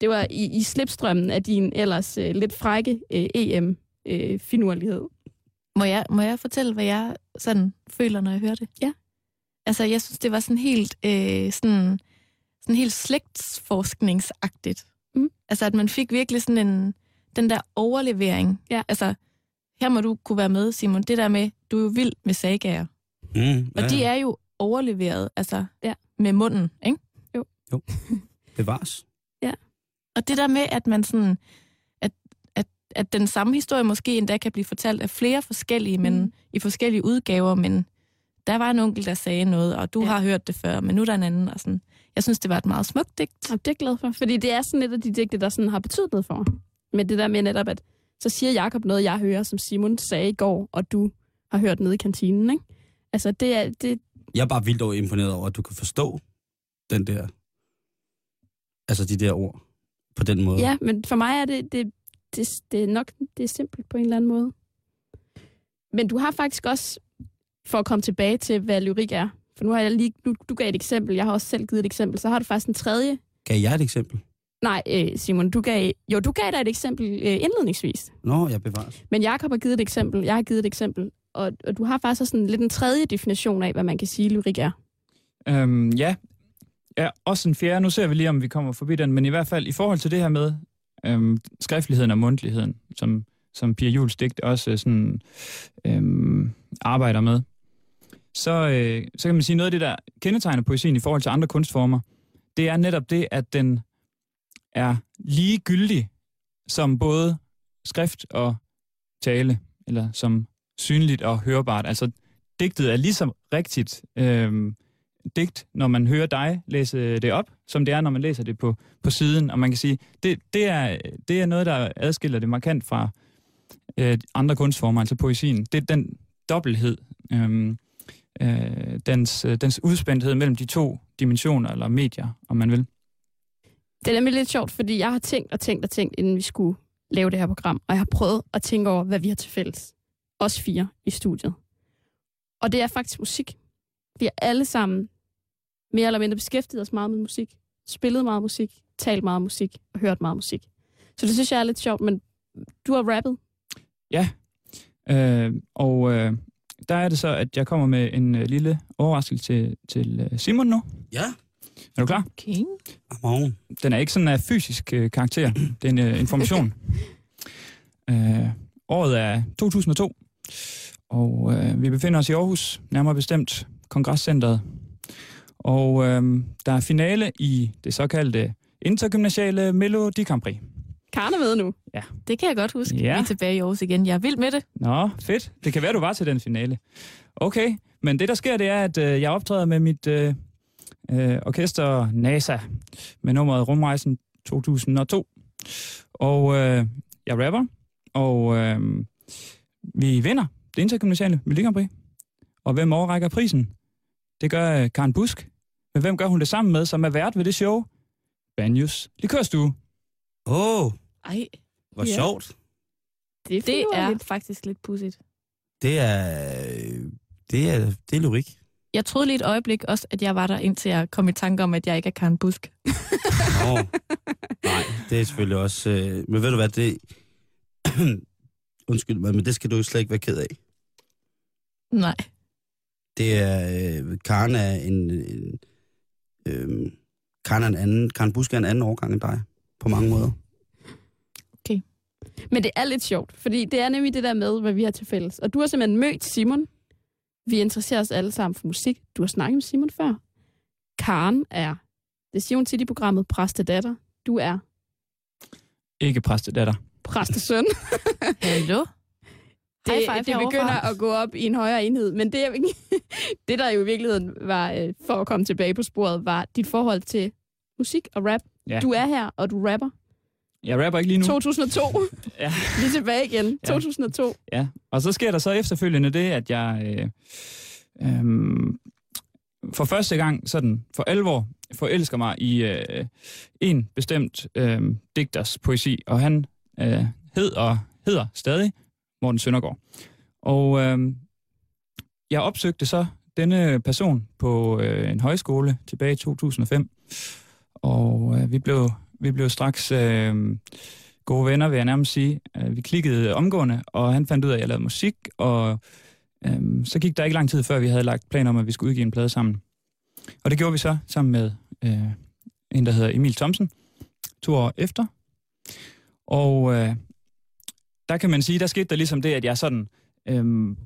det var i, i slipstrømmen af din ellers øh, lidt frække øh, EM-finurlighed. Må jeg, må jeg fortælle, hvad jeg sådan føler, når jeg hører det? Ja. Altså, jeg synes, det var sådan helt, øh, sådan, sådan helt slægtsforskningsagtigt. Mm. Altså, at man fik virkelig sådan en, den der overlevering. Ja. Altså, her må du kunne være med, Simon. Det der med, du er jo vild med sagager. Mm, Og de er jo overleveret, altså, Ja. med munden, ikke? Bevares. Og det der med, at man sådan, at, at, at den samme historie måske endda kan blive fortalt af flere forskellige, men Mm. i forskellige udgaver, men der var en onkel, der sagde noget, og du Ja. har hørt det før, men nu er der en anden. Og sådan. Jeg synes, det var et meget smukt digt. Og det er jeg glad for, fordi det er sådan et af de digte, der sådan har betydet noget for mig. Men det der med netop, at så siger Jakob noget, jeg hører, som Simon sagde i går, og du har hørt nede i kantinen, ikke? Altså, det er, det, Jeg er bare vildt over imponeret over, at du kan forstå den der... Altså de der ord på den måde. ja, men for mig er det, det, det, det er nok det er simpelt på en eller anden måde. Men du har faktisk også, for at komme tilbage til, hvad lyrik er, for nu har jeg lige, du, du gav et eksempel, jeg har også selv givet et eksempel, så har du faktisk en tredje. Gav jeg et eksempel? Nej, øh, Simon, du gav, jo, du gav dig et eksempel øh, indledningsvis. Nå, jeg bevares. Men Jakob har givet et eksempel, jeg har givet et eksempel, og, og du har faktisk også sådan lidt en tredje definition af, hvad man kan sige, lyrik er. Øhm, ja. ja, også en fjerde. Nu ser vi lige, om vi kommer forbi den, men i hvert fald i forhold til det her med øhm, skriftligheden og mundtligheden, som, som Pia Jules digt også sådan, øhm, arbejder med, så, øh, så kan man sige, noget af det, der kendetegner poesien i forhold til andre kunstformer, det er netop det, at den er lige gyldig som både skrift og tale, eller som synligt og hørbart. Altså, digtet er ligesom rigtigt øh, digt, når man hører dig læse det op, som det er, når man læser det på, på siden. Og man kan sige, det, det, er, det er noget, der adskiller det markant fra øh, andre kunstformer, altså poesien. Det er den dobbelthed, øh, øh, dens, øh, dens udspændthed mellem de to dimensioner, eller medier, om man vil. Det er nemlig lidt sjovt, fordi jeg har tænkt og tænkt og tænkt, inden vi skulle lave det her program, og jeg har prøvet at tænke over, hvad vi har til fælles. Os fire i studiet. Og det er faktisk musik. Vi har alle sammen mere eller mindre beskæftiget os meget med musik, spillet meget musik, talt meget musik og hørt meget musik. Så det synes jeg er lidt sjovt, men du har rappet. Ja, øh, og øh, der er det så, at jeg kommer med en øh, lille overraskelse til, til øh, Simon nu. Ja. Er du klar? Okay. Amon. Den er ikke sådan af fysisk øh, karakter. Det er en øh, information. øh, året er 2002, og øh, vi befinder os i Aarhus, nærmere bestemt Kongresscenteret. Og øh, der er finale i det såkaldte intergymnasiale Melodi Grand Prix. Karne med nu. Det kan jeg godt huske. Ja. Vi er tilbage i Aarhus igen. Jeg er vild med det. Nå, fedt. Det kan være, du var til den finale. Okay, men det der sker, det er, at øh, jeg optræder med mit øh, øh, orkester NASA med nummeret Rumrejsen 2002. Og øh, jeg rapper, og øh, vi vinder det intergymnasiale Melodi. Og hvem overrækker prisen? Det gør øh, Karen Busk. Men hvem gør hun det sammen med, som er vært ved det show? Banjus Likørstue. Åh, oh, Ej, hvor Ja. sjovt. Det er, det er finurligt. faktisk lidt pudsigt. Det er... Det er, det er lyrik. Jeg troede lige et øjeblik også, at jeg var der, indtil jeg kom i tanke om, at jeg ikke er Karen Busk. Nå, nej, det er selvfølgelig også... Øh, men ved du hvad, det... Undskyld mig, men det skal du jo slet ikke være ked af. Nej. Det er... Øh, Karen er en... en øh, Karen, er en anden, Karen Busk er en anden årgang end dig, på mange måder. Men det er lidt sjovt, fordi det er nemlig det der med, hvad vi har til fælles. Og du har simpelthen mødt Simon. Vi interesserer os alle sammen for musik. Du har snakket med Simon før. Karen er det Sion City-programmet Præstedatter. Du er Ikke præstedatter. præstesøn. Hallo? Det, High five det begynder at gå op i en højere enhed. Men det, jeg- det der jo i virkeligheden var, øh, for at komme tilbage på sporet, var dit forhold til musik og rap. Ja. Du er her, og du rapper. Jeg rapper ikke lige nu. 2002. Ja. Er tilbage igen. Ja. 2002. Ja, og så sker der så efterfølgende det, at jeg øh, øh, for første gang sådan for alvor forelsker mig i øh, en bestemt øh, digters poesi, og han øh, hed og hedder stadig Morten Søndergaard. Og øh, jeg opsøgte så denne person på øh, en højskole tilbage i 2005, og øh, vi blev vi blev straks øh, gode venner, vil jeg nærmest sige. Øh, vi klikkede omgående, og han fandt ud af, at jeg lavede musik, og øh, så gik der ikke lang tid, før vi havde lagt planer om, at vi skulle udgive en plade sammen. Og det gjorde vi så sammen med øh, en, der hedder Emil Thomsen, to år efter. Og øh, der kan man sige, der skete der ligesom det, at jeg sådan øh,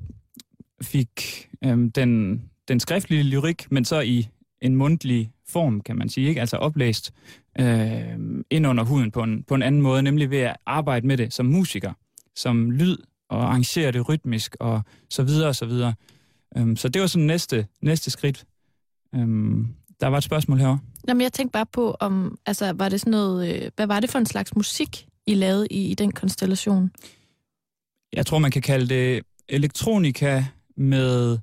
fik øh, den, den skriftlige lyrik, men så i en mundtlig form, kan man sige, ikke? altså oplæst øh, ind under huden på en, på en anden måde, nemlig ved at arbejde med det som musiker, som lyd og arrangere det rytmisk og så videre og så videre. Um, så det var sådan næste, næste skridt. Um, der var et spørgsmål herovre. Jamen, jeg tænkte bare på, om, altså, var det sådan noget, øh, hvad var det for en slags musik, I lavede i, i den konstellation? Jeg tror, man kan kalde det elektronika med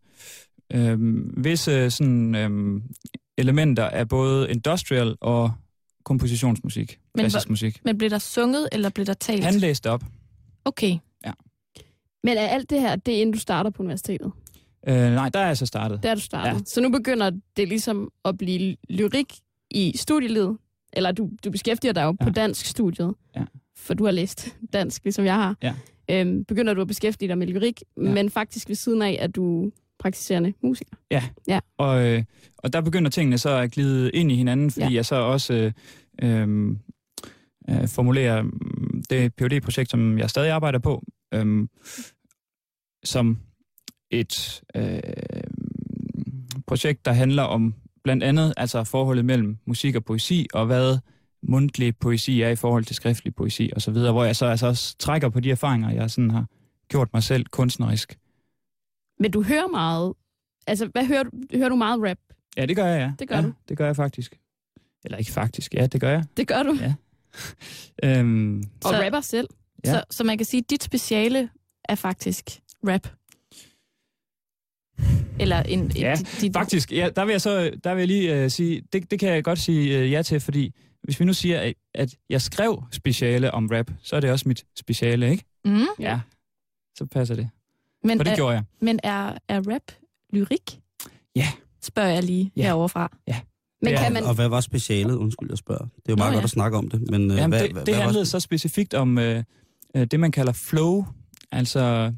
øhm, visse sådan, øhm, elementer af både industrial og kompositionsmusik, Men klassisk musik. Men blev der sunget, eller blev der talt? Han læste op. Okay. Men er alt det her, det er inden du starter på universitetet? Øh, nej, der er jeg så startet. Der er du startet. Ja. Ja. Så nu begynder det ligesom at blive lyrik i studielivet. Eller du, du beskæftiger dig jo ja. på Ja. dansk studiet. Ja. For du har læst dansk, ligesom jeg har. Ja. Øhm, begynder du at beskæftige dig med lyrik, ja. Ja. men faktisk ved siden af, at du praktiserende musiker. Og, øh, og der begynder tingene så at glide ind i hinanden, fordi Ja. ja. jeg så også øh, øh, øh, formulerer mm, det phd projekt som jeg stadig arbejder på, øh, som et øh, projekt, der handler om blandt andet altså forholdet mellem musik og poesi, og hvad mundtlig poesi er i forhold til skriftlig poesi osv., hvor jeg så altså også trækker på de erfaringer, jeg sådan har gjort mig selv kunstnerisk. Men du hører meget... Altså, hvad hører du? Hører du meget rap? Ja, det gør jeg, ja. Det gør ja, du. det gør jeg faktisk. Eller ikke faktisk, ja, det gør jeg. Det gør du. Ja. Øhm, Og Så- rapper selv. Ja. Så, så man kan sige, at dit speciale er faktisk rap. Eller en... Ja, dit, dit, faktisk, ja, der vil jeg så der vil jeg lige uh, sige, det, det kan jeg godt sige uh, ja til, fordi hvis vi nu siger, at, at jeg skrev speciale om rap, så er det også mit speciale, ikke? Mm, Ja. Så passer det. Men, For det er, gjorde jeg. men er, er rap lyrik? Ja. Spørger jeg lige Ja. ja. herovre fra. Men kan man... Og hvad var specialet? Undskyld, jeg spørger. Det er jo meget Nå, godt ja. at snakke om det, men øh, Jamen, hvad, det, hvad, det hvad handlede var så specifikt om uh, uh, det, man kalder flow, altså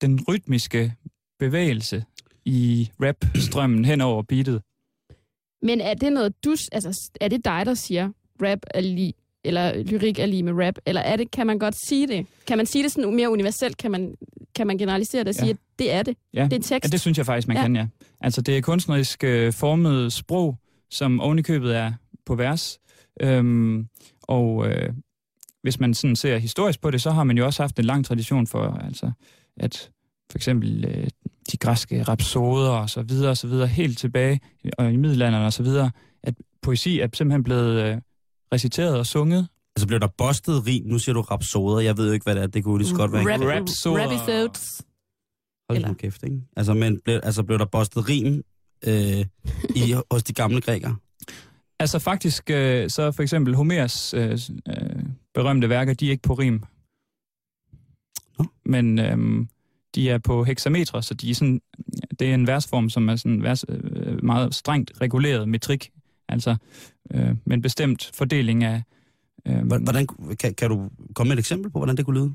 den rytmiske bevægelse i rap-strømmen hen over beatet. Men er det noget, du... Altså, er det dig, der siger, rap er lige eller lyrik er lige med rap, eller er det, kan man godt sige det? Kan man sige det sådan mere universelt? Kan man, kan man generalisere det og sige, Ja. at det er det? Ja. Det er tekst. Ja, det synes jeg faktisk, man Ja. kan, ja. Altså, det er kunstnerisk øh, formet sprog, som oven i købet er på vers. Øhm, og øh, hvis man sådan ser historisk på det, så har man jo også haft en lang tradition for, altså, at for eksempel øh, de græske rapsoder og så videre og så videre, helt tilbage og i middelalderen og så videre, at poesi er simpelthen blevet øh, reciteret og sunget. Altså blev der bustet rim? Nu siger du rapsoder. Jeg ved jo ikke, hvad det er. Det kunne lige så godt være. Rap, Rapsoder. Rapisodes. Hold eller- nu kæft, ikke? Altså, men blev, altså blev der bustet rim øh, i, hos de gamle grækere? Altså faktisk, øh, så for eksempel Homers øh, øh, berømte værker, de er ikke på rim. Nå. Men øhm, de er på hexametre, så de er sådan, det er en versform, som er sådan vers, øh, meget strengt reguleret metrik, altså øh, med en bestemt fordeling af... Øh, Hvordan, kan, kan du komme med et eksempel på, hvordan det kunne lyde?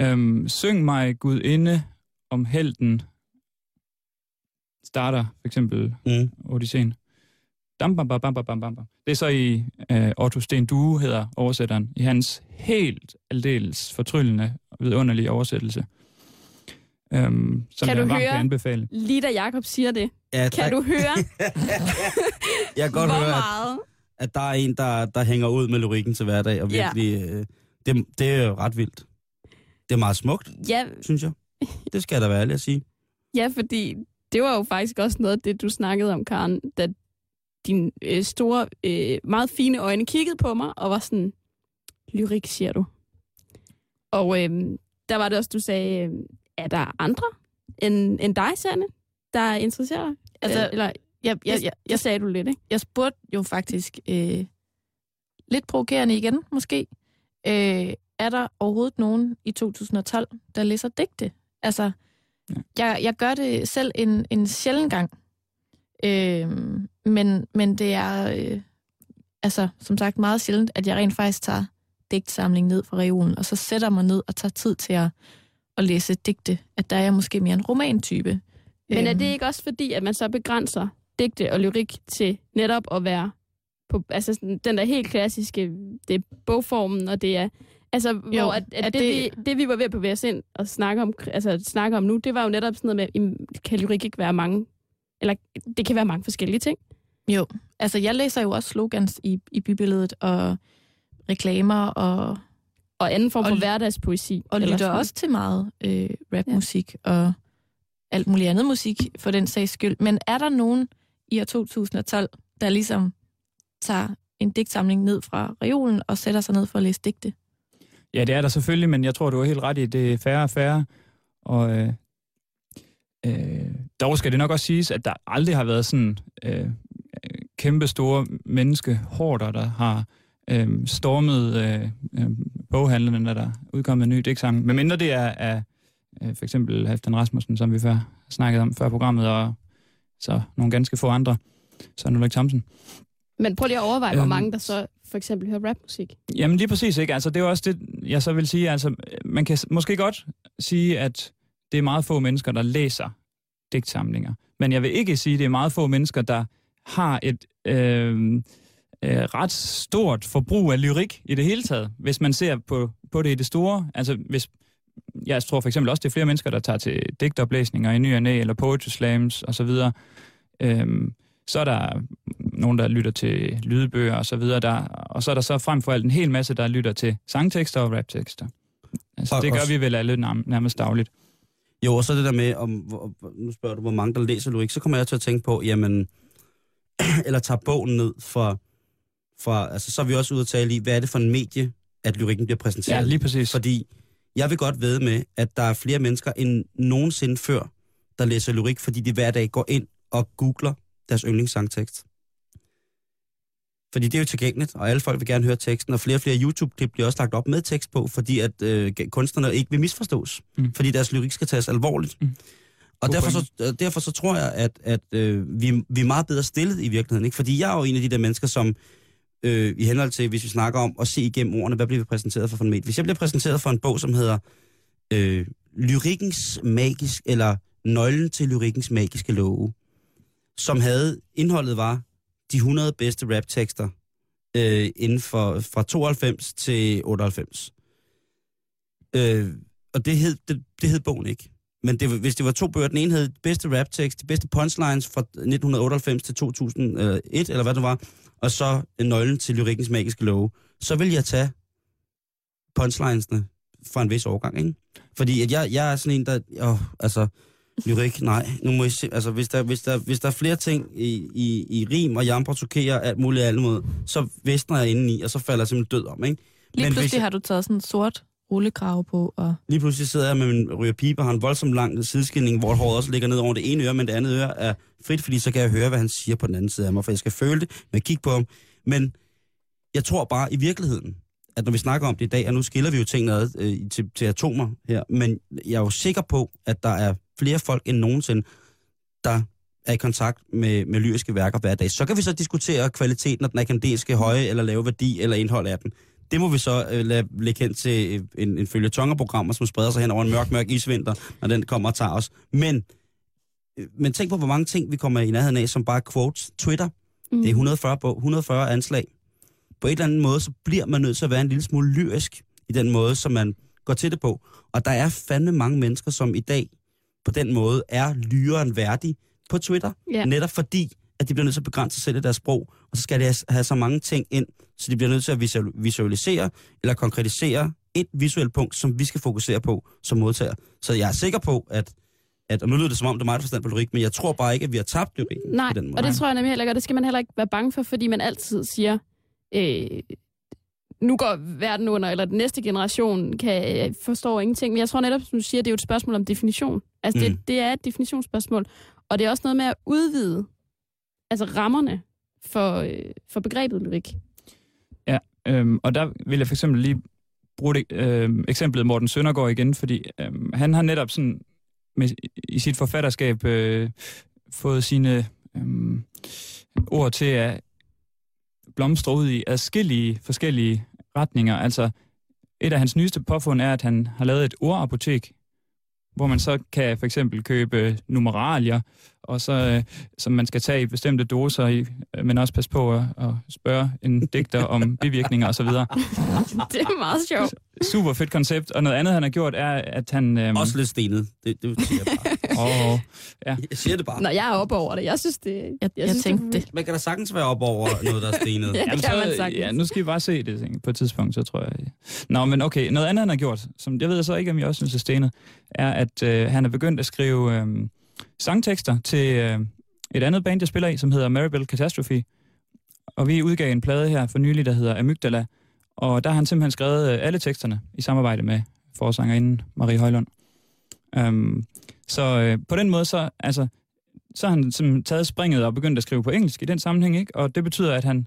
Øhm, syng mig Gud inde om helten starter for eksempel Mm. Odysseen. Dam, bam, bam, bam, bam, bam, bam. Det er så i øh, Otto Sten Due, hedder oversætteren, i hans helt aldeles fortryllende og vidunderlige oversættelse. Øhm, som Kan jeg du høre? kan anbefale. Lige da Jacob siger det, Ja, kan du høre, Jeg kan godt hvor høre, at, meget? At der er en, der, der hænger ud med lyrikken til hverdag, og Ja. virkelig, øh, det, det er jo ret vildt. Det er meget smukt, Ja, synes jeg. Det skal jeg da være ærlig at sige. ja, fordi det var jo faktisk også noget af det, du snakkede om, Karen, da dine øh, store, øh, meget fine øjne kiggede på mig og var sådan, lyrik, siger du. Og øh, der var det også, du sagde, øh, er der andre end, end dig, Sanne, der interesserer dig? Altså, Øh, eller, Jeg, jeg, jeg, det sagde du lidt, ikke? jeg spurgte jo faktisk øh, lidt provokerende igen, måske. Øh, er der overhovedet nogen i 2012, der læser digte? Altså, Ja. jeg, jeg gør det selv en, en sjælden gang. Øh, men, men det er, øh, altså, som sagt, meget sjældent, at jeg rent faktisk tager digtsamling ned fra reolen, og så sætter mig ned og tager tid til at, at læse digte. At der er jeg måske mere en romantype. Men er Øhm, det ikke også fordi, at man så begrænser digte og lyrik til netop at være på, altså sådan, den der helt klassiske, det er bogformen, og det er, altså, jo, hvor at, at er det, det, det- det, vi var ved at bevæge os ind og snakke om, altså, snakke om nu, det var jo netop sådan noget med, kan lyrik ikke være mange, eller det kan være mange forskellige ting. Jo, altså jeg læser jo også slogans i, i bybilledet og reklamer og, Og anden form Og for ly- hverdagspoesi. og lytter sådan. også til meget øh, rapmusik ja. og alt muligt andet musik for den sags skyld. Men er der nogen i år 2012, der ligesom tager en digtsamling ned fra reolen og sætter sig ned for at læse digte? Ja, det er der selvfølgelig, men jeg tror, du er helt ret i, det er færre og færre. Og øh, øh, dog skal det nok også siges, at der aldrig har været sådan øh, kæmpe store menneskehorder, der har øh, stormet øh, øh, boghandlerne, når der er udkommet en ny digtsamling. Men mindre det er af øh, for eksempel Halfdan Rasmussen, som vi før snakkede om før programmet, og så nogle ganske få andre. Så Ulrik Thomsen. Men prøv lige at overveje, hvor Øhm, mange der så for eksempel hører rapmusik. Jamen lige præcis, ikke? Altså, det er jo også det, jeg så vil sige. Altså, man kan måske godt sige, at det er meget få mennesker, der læser digtsamlinger. Men jeg vil ikke sige, at det er meget få mennesker, der har et øh, øh, ret stort forbrug af lyrik i det hele taget. Hvis man ser på, på det i det store. Altså, hvis, jeg tror for eksempel også, det er flere mennesker, der tager til digtoplæsninger i ny og næ, eller poetry slams osv. Øhm, så er der nogen, der lytter til lydbøger og så videre. Der, og så er der så frem for alt en hel masse, der lytter til sangtekster og raptekster. Altså, Og det gør også- vi vel alle nærm- nærmest dagligt. Jo, og så det der med, om, hvor, nu spørger du, hvor mange der læser lyrik, så kommer jeg til at tænke på, jamen, eller tager bogen ned fra, fra, altså så er vi også ude at tale i, hvad er det for en medie, at lyrikken bliver præsenteret Ja, lige præcis. Fordi jeg vil godt ved med, at der er flere mennesker end nogensinde før, der læser lyrik, fordi de hver dag går ind og googler deres yndlingssangtekst. Fordi det er jo tilgængeligt, og alle folk vil gerne høre teksten, og flere og flere YouTube-klip bliver også lagt op med tekst på, fordi at øh, kunstnerne ikke vil misforstås, Mm. fordi deres lyrik skal tages alvorligt. Mm. Og God derfor så, øh, derfor så tror jeg, at, at øh, vi, vi er meget bedre stillet i virkeligheden. Ikke? Fordi jeg er jo en af de der mennesker, som øh, i henhold til, hvis vi snakker om at se igennem ordene, hvad bliver vi præsenteret for for en medie? Hvis jeg bliver præsenteret for en bog, som hedder øh, Lyrikkens magisk, eller Nøglen til lyrikkens magiske love, som havde, indholdet var de 100 bedste raptekster øh, inden for, fra 92 til 98. Øh, og det hed, det, det hed bogen ikke. Men det, hvis det var to bøger, den ene hed bedste raptekst, de bedste punchlines fra 1998 til 2001, eller hvad det var, og så en nøglen til lyrikkens magiske love, så vil jeg tage punchlinesene fra en vis årgang, ikke? Fordi at jeg, jeg er sådan en, der... Åh, altså, lyrik, nej. Nu må I se, altså, hvis der, hvis der, hvis der er flere ting i, i, i rim og jamper, tokerer, alt muligt alt mod, så væsner jeg indeni, og så falder jeg simpelthen død om, ikke? Lige Men pludselig hvis jeg- har du taget sådan en sort rullegrave på, og Lige pludselig sidder jeg med min ryger pibe og har en voldsom lang sideskinning, hvor håret også ligger ned over det ene øre, men det andet øre er frit, fordi så kan jeg høre, hvad han siger på den anden side af mig, for jeg skal føle det med at kigge på ham. Men jeg tror bare i virkeligheden, at når vi snakker om det i dag, og nu skiller vi jo tingene ad øh, til, til atomer her, men jeg er jo sikker på, at der er flere folk end nogensinde, der er i kontakt med, med lyriske værker hver dag. Så kan vi så diskutere kvaliteten af den akademiske høje eller lave værdi eller indhold af den. Det må vi så øh, lade lægge hen til en, en følge tongerprogrammer, som spreder sig hen over en mørk, mørk isvinter, når den kommer og tager os. Men, øh, men tænk på, hvor mange ting vi kommer i nærheden af, som bare quotes. Twitter, Mm. det er 140, på, 140 anslag. På en eller anden måde, så bliver man nødt til at være en lille smule lyrisk i den måde, som man går til det på. Og der er fandme mange mennesker, som i dag på den måde er lyren værdig på Twitter. Ja. Netop fordi, at de bliver nødt til at begrænse sig selv i deres sprog. Og så skal de have, så mange ting ind, så de bliver nødt til at visual- visualisere eller konkretisere et visuelt punkt, som vi skal fokusere på som modtager. Så jeg er sikker på, at, at og nu lyder det som om, det er meget forstand på lyrik, men jeg tror bare ikke, at vi har tabt lyrikken Nej, på den måde. og det tror jeg nemlig heller ikke, og det skal man heller ikke være bange for, fordi man altid siger, øh, nu går verden under, eller den næste generation kan øh, forstår ingenting. Men jeg tror netop, som du siger, det er jo et spørgsmål om definition. Altså. Mm. det, det er et definitionsspørgsmål. Og det er også noget med at udvide altså rammerne for, øh, for begrebet lyrik. Øhm, og der vil jeg for eksempel lige bruge det, øh, eksemplet Morten Søndergaard igen, fordi øh, han har netop sådan med, i sit forfatterskab øh, fået sine øh, ord til at blomstre ud i adskillige forskellige retninger. Altså, et af hans nyeste påfund er, at han har lavet et ordapotek, hvor man så kan for eksempel købe numeralier, og så, øh, som man skal tage i bestemte doser, i, øh, men også passe på at, at spørge en digter om bivirkninger osv. det er meget sjovt. Super fedt koncept. Og noget andet, han har gjort, er, at han... Øhm, Også lidt stenet. Det, det siger jeg bare. åh, Jeg siger det bare. Når jeg er oppe over det, jeg synes det... Jeg, jeg, synes, tænkte det. Man kan da sagtens være op over noget, der er stenet. Ja, det kan man sagtens. ja, nu skal vi bare se det tænker jeg, på et tidspunkt, så tror jeg. Nå, men okay, noget andet, han har gjort, som jeg ved så ikke, om jeg også synes er stenet, er, at øh, han er begyndt at skrive øh, sangtekster til øh, et andet band, jeg spiller i, som hedder Maribel Catastrophe. Og vi udgav en plade her for nylig, der hedder Amygdala, og der har han simpelthen skrevet øh, alle teksterne i samarbejde med forsangerinden Marie Højlund. Um, så øh, på den måde, så, altså, så har han som taget springet og begyndt at skrive på engelsk i den sammenhæng, ikke? og det betyder, at han,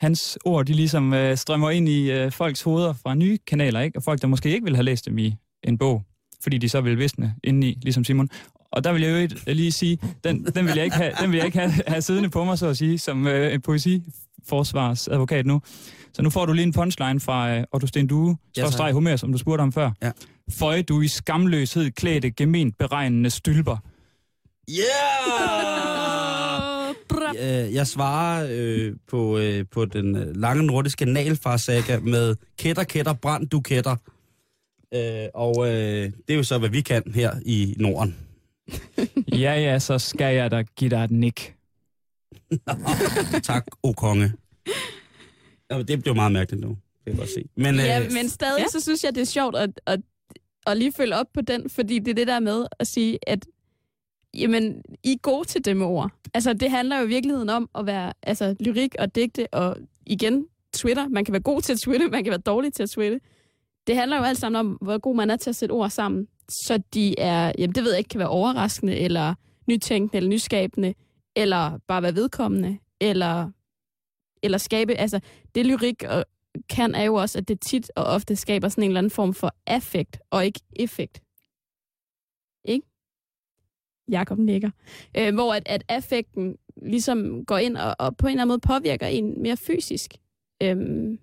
hans ord, de ligesom øh, strømmer ind i øh, folks hoveder fra nye kanaler, ikke? og folk, der måske ikke vil have læst dem i en bog, fordi de så vil visne indeni, ligesom Simon. Og der vil jeg jo lige sige, den, den vil jeg ikke, have, den vil jeg ikke have, have siddende på mig, så at sige, som øh, en poesiforsvarsadvokat nu. Så nu får du lige en punchline fra øh, Otto Sten Due, Ja, streg Homer, som du spurgte om før. Ja. Føj du i skamløshed klædte gement beregnende stylper. Yeah! Øh, jeg svarer øh, på, øh, på den øh, lange nordiske nalfarsaga med kætter, kætter, brand, du kætter. Øh, og øh, det er jo så, hvad vi kan her i Norden. Ja, ja, så skal jeg da give dig et nik. Tak, o konge. Ja, det blev meget mærkeligt nu, kan jeg godt se. Men, Ja, øh, men stadig ja. så synes jeg, det er sjovt at, at, at lige følge op på den, fordi det er det der med at sige, at jamen, I er gode til det med ord. Altså, det handler jo i virkeligheden om at være altså, lyrik og digte, og igen, Twitter. Man kan være god til at twitte, man kan være dårlig til at twitte. Det handler jo alt sammen om, hvor god man er til at sætte ord sammen, så de er, jamen det ved jeg ikke, kan være overraskende, eller nytænkende, eller nyskabende, eller bare være vedkommende, eller, eller skabe, altså det lyrik og, kan er jo også, at det tit og ofte skaber sådan en eller anden form for affekt, og ikke effekt. Ikke? Jakob nikker. Øh, hvor at, at affekten ligesom går ind og, og på en eller anden måde påvirker en mere fysisk. Øhm,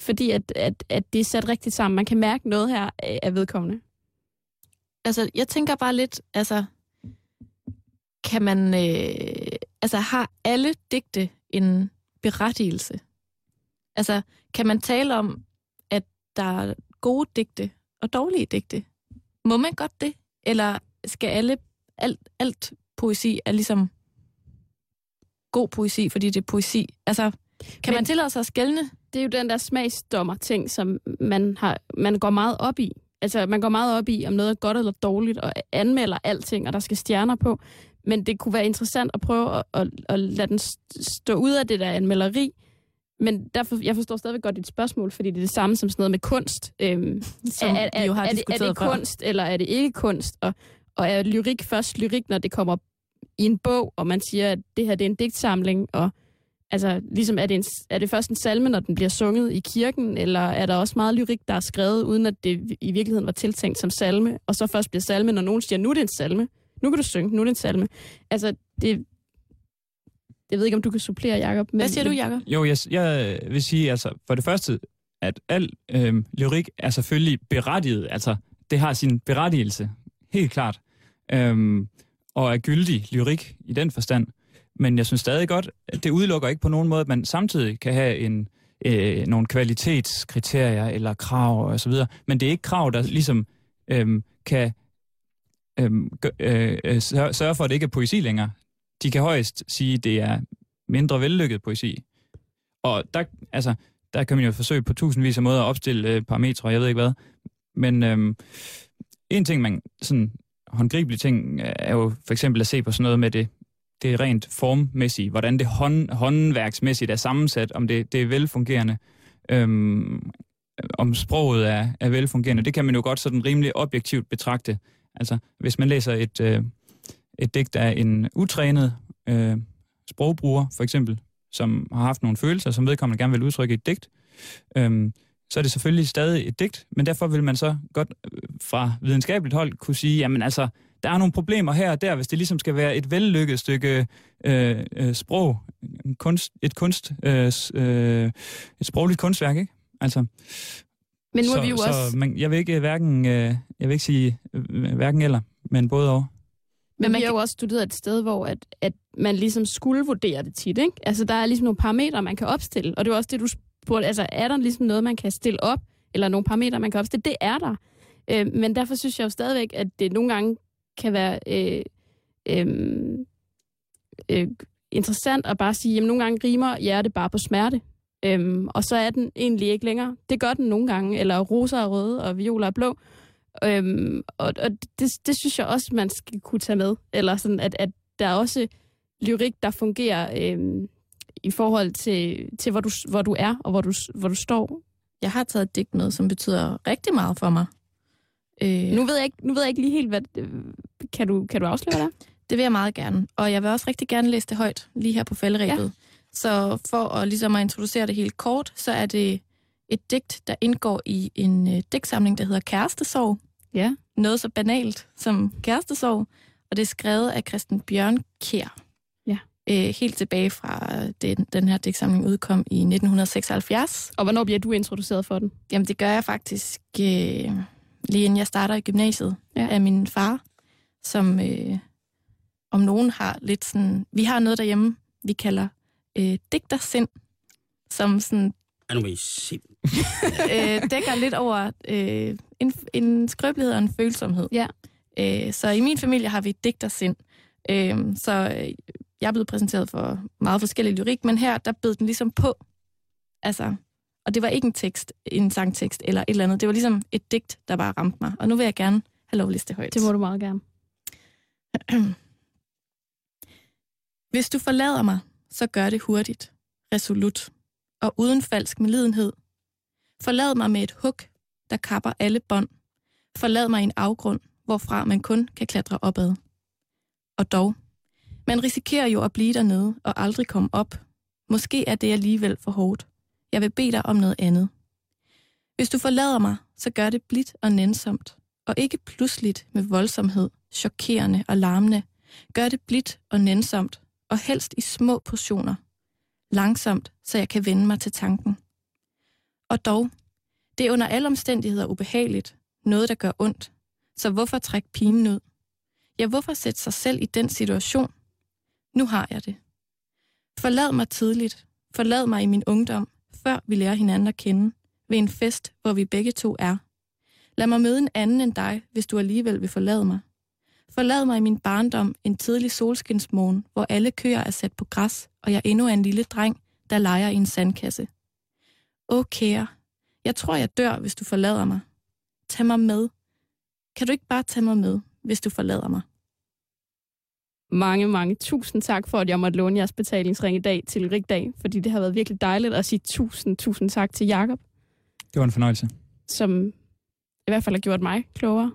fordi at, at, at det er sat rigtigt sammen. Man kan mærke noget her af, af vedkommende. Altså, jeg tænker bare lidt, altså, kan man, øh, altså, har alle digte en berettigelse? Altså, kan man tale om, at der er gode digte og dårlige digte? Må man godt det? Eller skal alle, alt, alt poesi er ligesom god poesi, fordi det er poesi? Altså, kan Men- man tillade sig at skælne? Det er jo den der smagsdommer-ting, som man, har, man går meget op i. Altså, man går meget op i, om noget er godt eller dårligt, og anmelder alting, og der skal stjerner på. Men det kunne være interessant at prøve at, at, at lade den st- stå ud af det der anmelderi. Men derfor, jeg forstår stadigvæk godt dit spørgsmål, fordi det er det samme som sådan noget med kunst. Øhm, Som er, er, vi jo har er, det, er diskuteret det før. kunst, eller er det ikke kunst? Og, og er lyrik først lyrik, når det kommer i en bog, og man siger, at det her det er en digtsamling, og Altså, ligesom er det, en, er det først en salme, når den bliver sunget i kirken, eller er der også meget lyrik, der er skrevet, uden at det i virkeligheden var tiltænkt som salme, og så først bliver salme, når nogen siger, nu er det en salme, nu kan du synge, nu er det en salme. Altså, det, jeg ved ikke, om du kan supplere, Jacob. Hvad siger du, Jacob? Jo, jeg, jeg vil sige, altså, for det første, at al øh, lyrik er selvfølgelig berettiget. Altså, det har sin berettigelse, helt klart. Øhm, og er gyldig lyrik i den forstand. Men jeg synes stadig godt, at det udelukker ikke på nogen måde, at man samtidig kan have en, øh, nogle kvalitetskriterier eller krav og så videre. Men det er ikke krav, der ligesom øh, kan Øhm, øh, øh, sørge for, at det ikke er poesi længere. De kan højst sige, at det er mindre vellykket poesi. Og der, altså, der kan man jo forsøge på tusindvis af måder at opstille øh, parametre, jeg ved ikke hvad. Men øh, en ting, man sådan håndgribelig ting, øh, er jo for eksempel at se på sådan noget med det, det er rent formmæssigt, hvordan det hånd, håndværksmæssigt er sammensat, om det, det er velfungerende, øhm, om sproget er, er velfungerende. Det kan man jo godt sådan rimelig objektivt betragte. Altså, hvis man læser et, øh, et digt af en utrænet øh, sprogbruger, for eksempel, som har haft nogle følelser, som vedkommende gerne vil udtrykke i et digt, øh, så er det selvfølgelig stadig et digt, men derfor vil man så godt øh, fra videnskabeligt hold kunne sige, jamen altså, der er nogle problemer her og der, hvis det ligesom skal være et vellykket stykke øh, øh, sprog, en kunst, et kunst, øh, øh, et sprogligt kunstværk, ikke? Altså, men nu så, er vi jo så også... man, jeg vil ikke hverken, øh, jeg vil ikke sige øh, hverken eller, men både og. Men man vi har jo også studeret et sted, hvor at, at man ligesom skulle vurdere det tit, ikke? Altså, der er ligesom nogle parametre, man kan opstille, og det er også det, du spurgte. Altså, er der ligesom noget, man kan stille op, eller nogle parametre, man kan opstille? Det er der. Øh, men derfor synes jeg jo stadigvæk, at det nogle gange kan være øh, øh, øh, interessant at bare sige, jamen nogle gange rimer hjertet bare på smerte. Øhm, og så er den egentlig ikke længere. Det gør den nogle gange, eller roser er røde, og violer er blå. Øhm, og og det, det synes jeg også, man skal kunne tage med. Eller sådan, at, at der er også lyrik, der fungerer øhm, i forhold til, til hvor, du, hvor du er, og hvor du, hvor du står. Jeg har taget et digt med, som betyder rigtig meget for mig. Øh, Nu ved jeg ikke, nu ved jeg ikke lige helt, hvad... øh, Kan du, kan du afsløre det? Det vil jeg meget gerne. Og jeg vil også rigtig gerne læse det højt, lige her på faldrebet. Ja. Så for at, ligesom at introducere det helt kort, så er det et digt, der indgår i en øh, digtsamling, der hedder Kærestesorg. Ja. Noget så banalt som kærestesorg. Og det er skrevet af Christian Bjørn Kjær. Ja. Øh, helt tilbage fra den, den her digtsamling udkom i 1976. Og hvornår bliver du introduceret for den? Jamen, det gør jeg faktisk øh, lige inden jeg starter i gymnasiet Ja. ja. af min far, som øh, om nogen har lidt sådan... Vi har noget derhjemme, vi kalder øh, digtersind, som sådan Er nu sind. øh, dækker lidt over øh, en, en skrøbelighed og en følsomhed. Ja. Øh, så i min familie har vi digtersind. Øh, så øh, jeg er blevet præsenteret for meget forskellig lyrik, men her, der bed den ligesom på. Altså, og det var ikke en tekst, en sangtekst eller et eller andet. Det var ligesom et digt, der bare ramte mig. Og nu vil jeg gerne have lov det højt. Det må du meget gerne. Hvis du forlader mig, så gør det hurtigt, resolut og uden falsk medlidenhed. Forlad mig med et hug, der kapper alle bånd. Forlad mig en afgrund, hvorfra man kun kan klatre opad. Og dog, man risikerer jo at blive dernede og aldrig komme op. Måske er det alligevel for hårdt. Jeg vil bede dig om noget andet. Hvis du forlader mig, så gør det blidt og nænsomt, og ikke pludseligt med voldsomhed, chokerende og larmende. Gør det blidt og nænsomt, og helst i små portioner. Langsomt, så jeg kan vende mig til tanken. Og dog, det er under alle omstændigheder ubehageligt, noget der gør ondt. Så hvorfor trække pinen ud? Ja, hvorfor sætte sig selv i den situation? Nu har jeg det. Forlad mig tidligt. Forlad mig i min ungdom, før vi lærer hinanden at kende, ved en fest, hvor vi begge to er. Lad mig møde en anden end dig, hvis du alligevel vil forlade mig. Forlad mig i min barndom en tidlig solskinsmorgen, hvor alle køer er sat på græs, og jeg endnu er en lille dreng, der leger i en sandkasse. Åh, kære, jeg tror, jeg dør, hvis du forlader mig. Tag mig med. Kan du ikke bare tage mig med, hvis du forlader mig? Mange, mange tusind tak for, at jeg måtte låne jeres betalingsring i dag til Rigdag, fordi det har været virkelig dejligt at sige tusind, tusind tak til Jakob, Det var en fornøjelse. som i hvert fald har gjort mig klogere.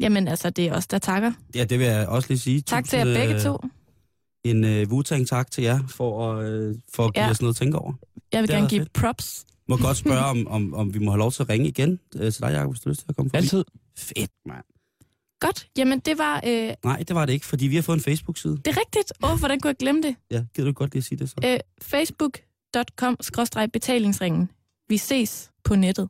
Jamen altså, det er os, der takker. Ja, det vil jeg også lige sige. Tak til jer begge øh, to. en øh, Wu-Tang tak til jer for, at, øh, for at give Ja. os noget at tænke over. Jeg vil Det gerne give fedt. props. Må godt spørge, om, om, om vi må have lov til at ringe igen øh, til dig, Jacob, hvis du har lyst til at komme forbi. Altid. Fedt, mand. Godt. Jamen, det var... Øh, Nej, det var det ikke, fordi vi har fået en Facebook-side. det er rigtigt. Åh, oh, hvordan kunne jeg glemme det? Ja, gider du godt lige at sige det så? Øh, Facebook.com-betalingsringen. Vi ses på nettet.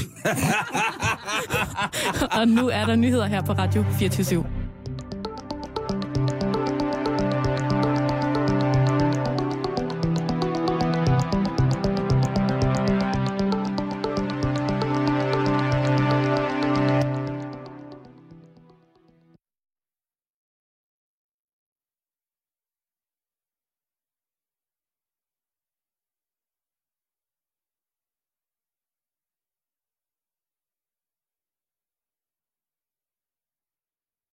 og nu er der nyheder her på Radio 24 /7.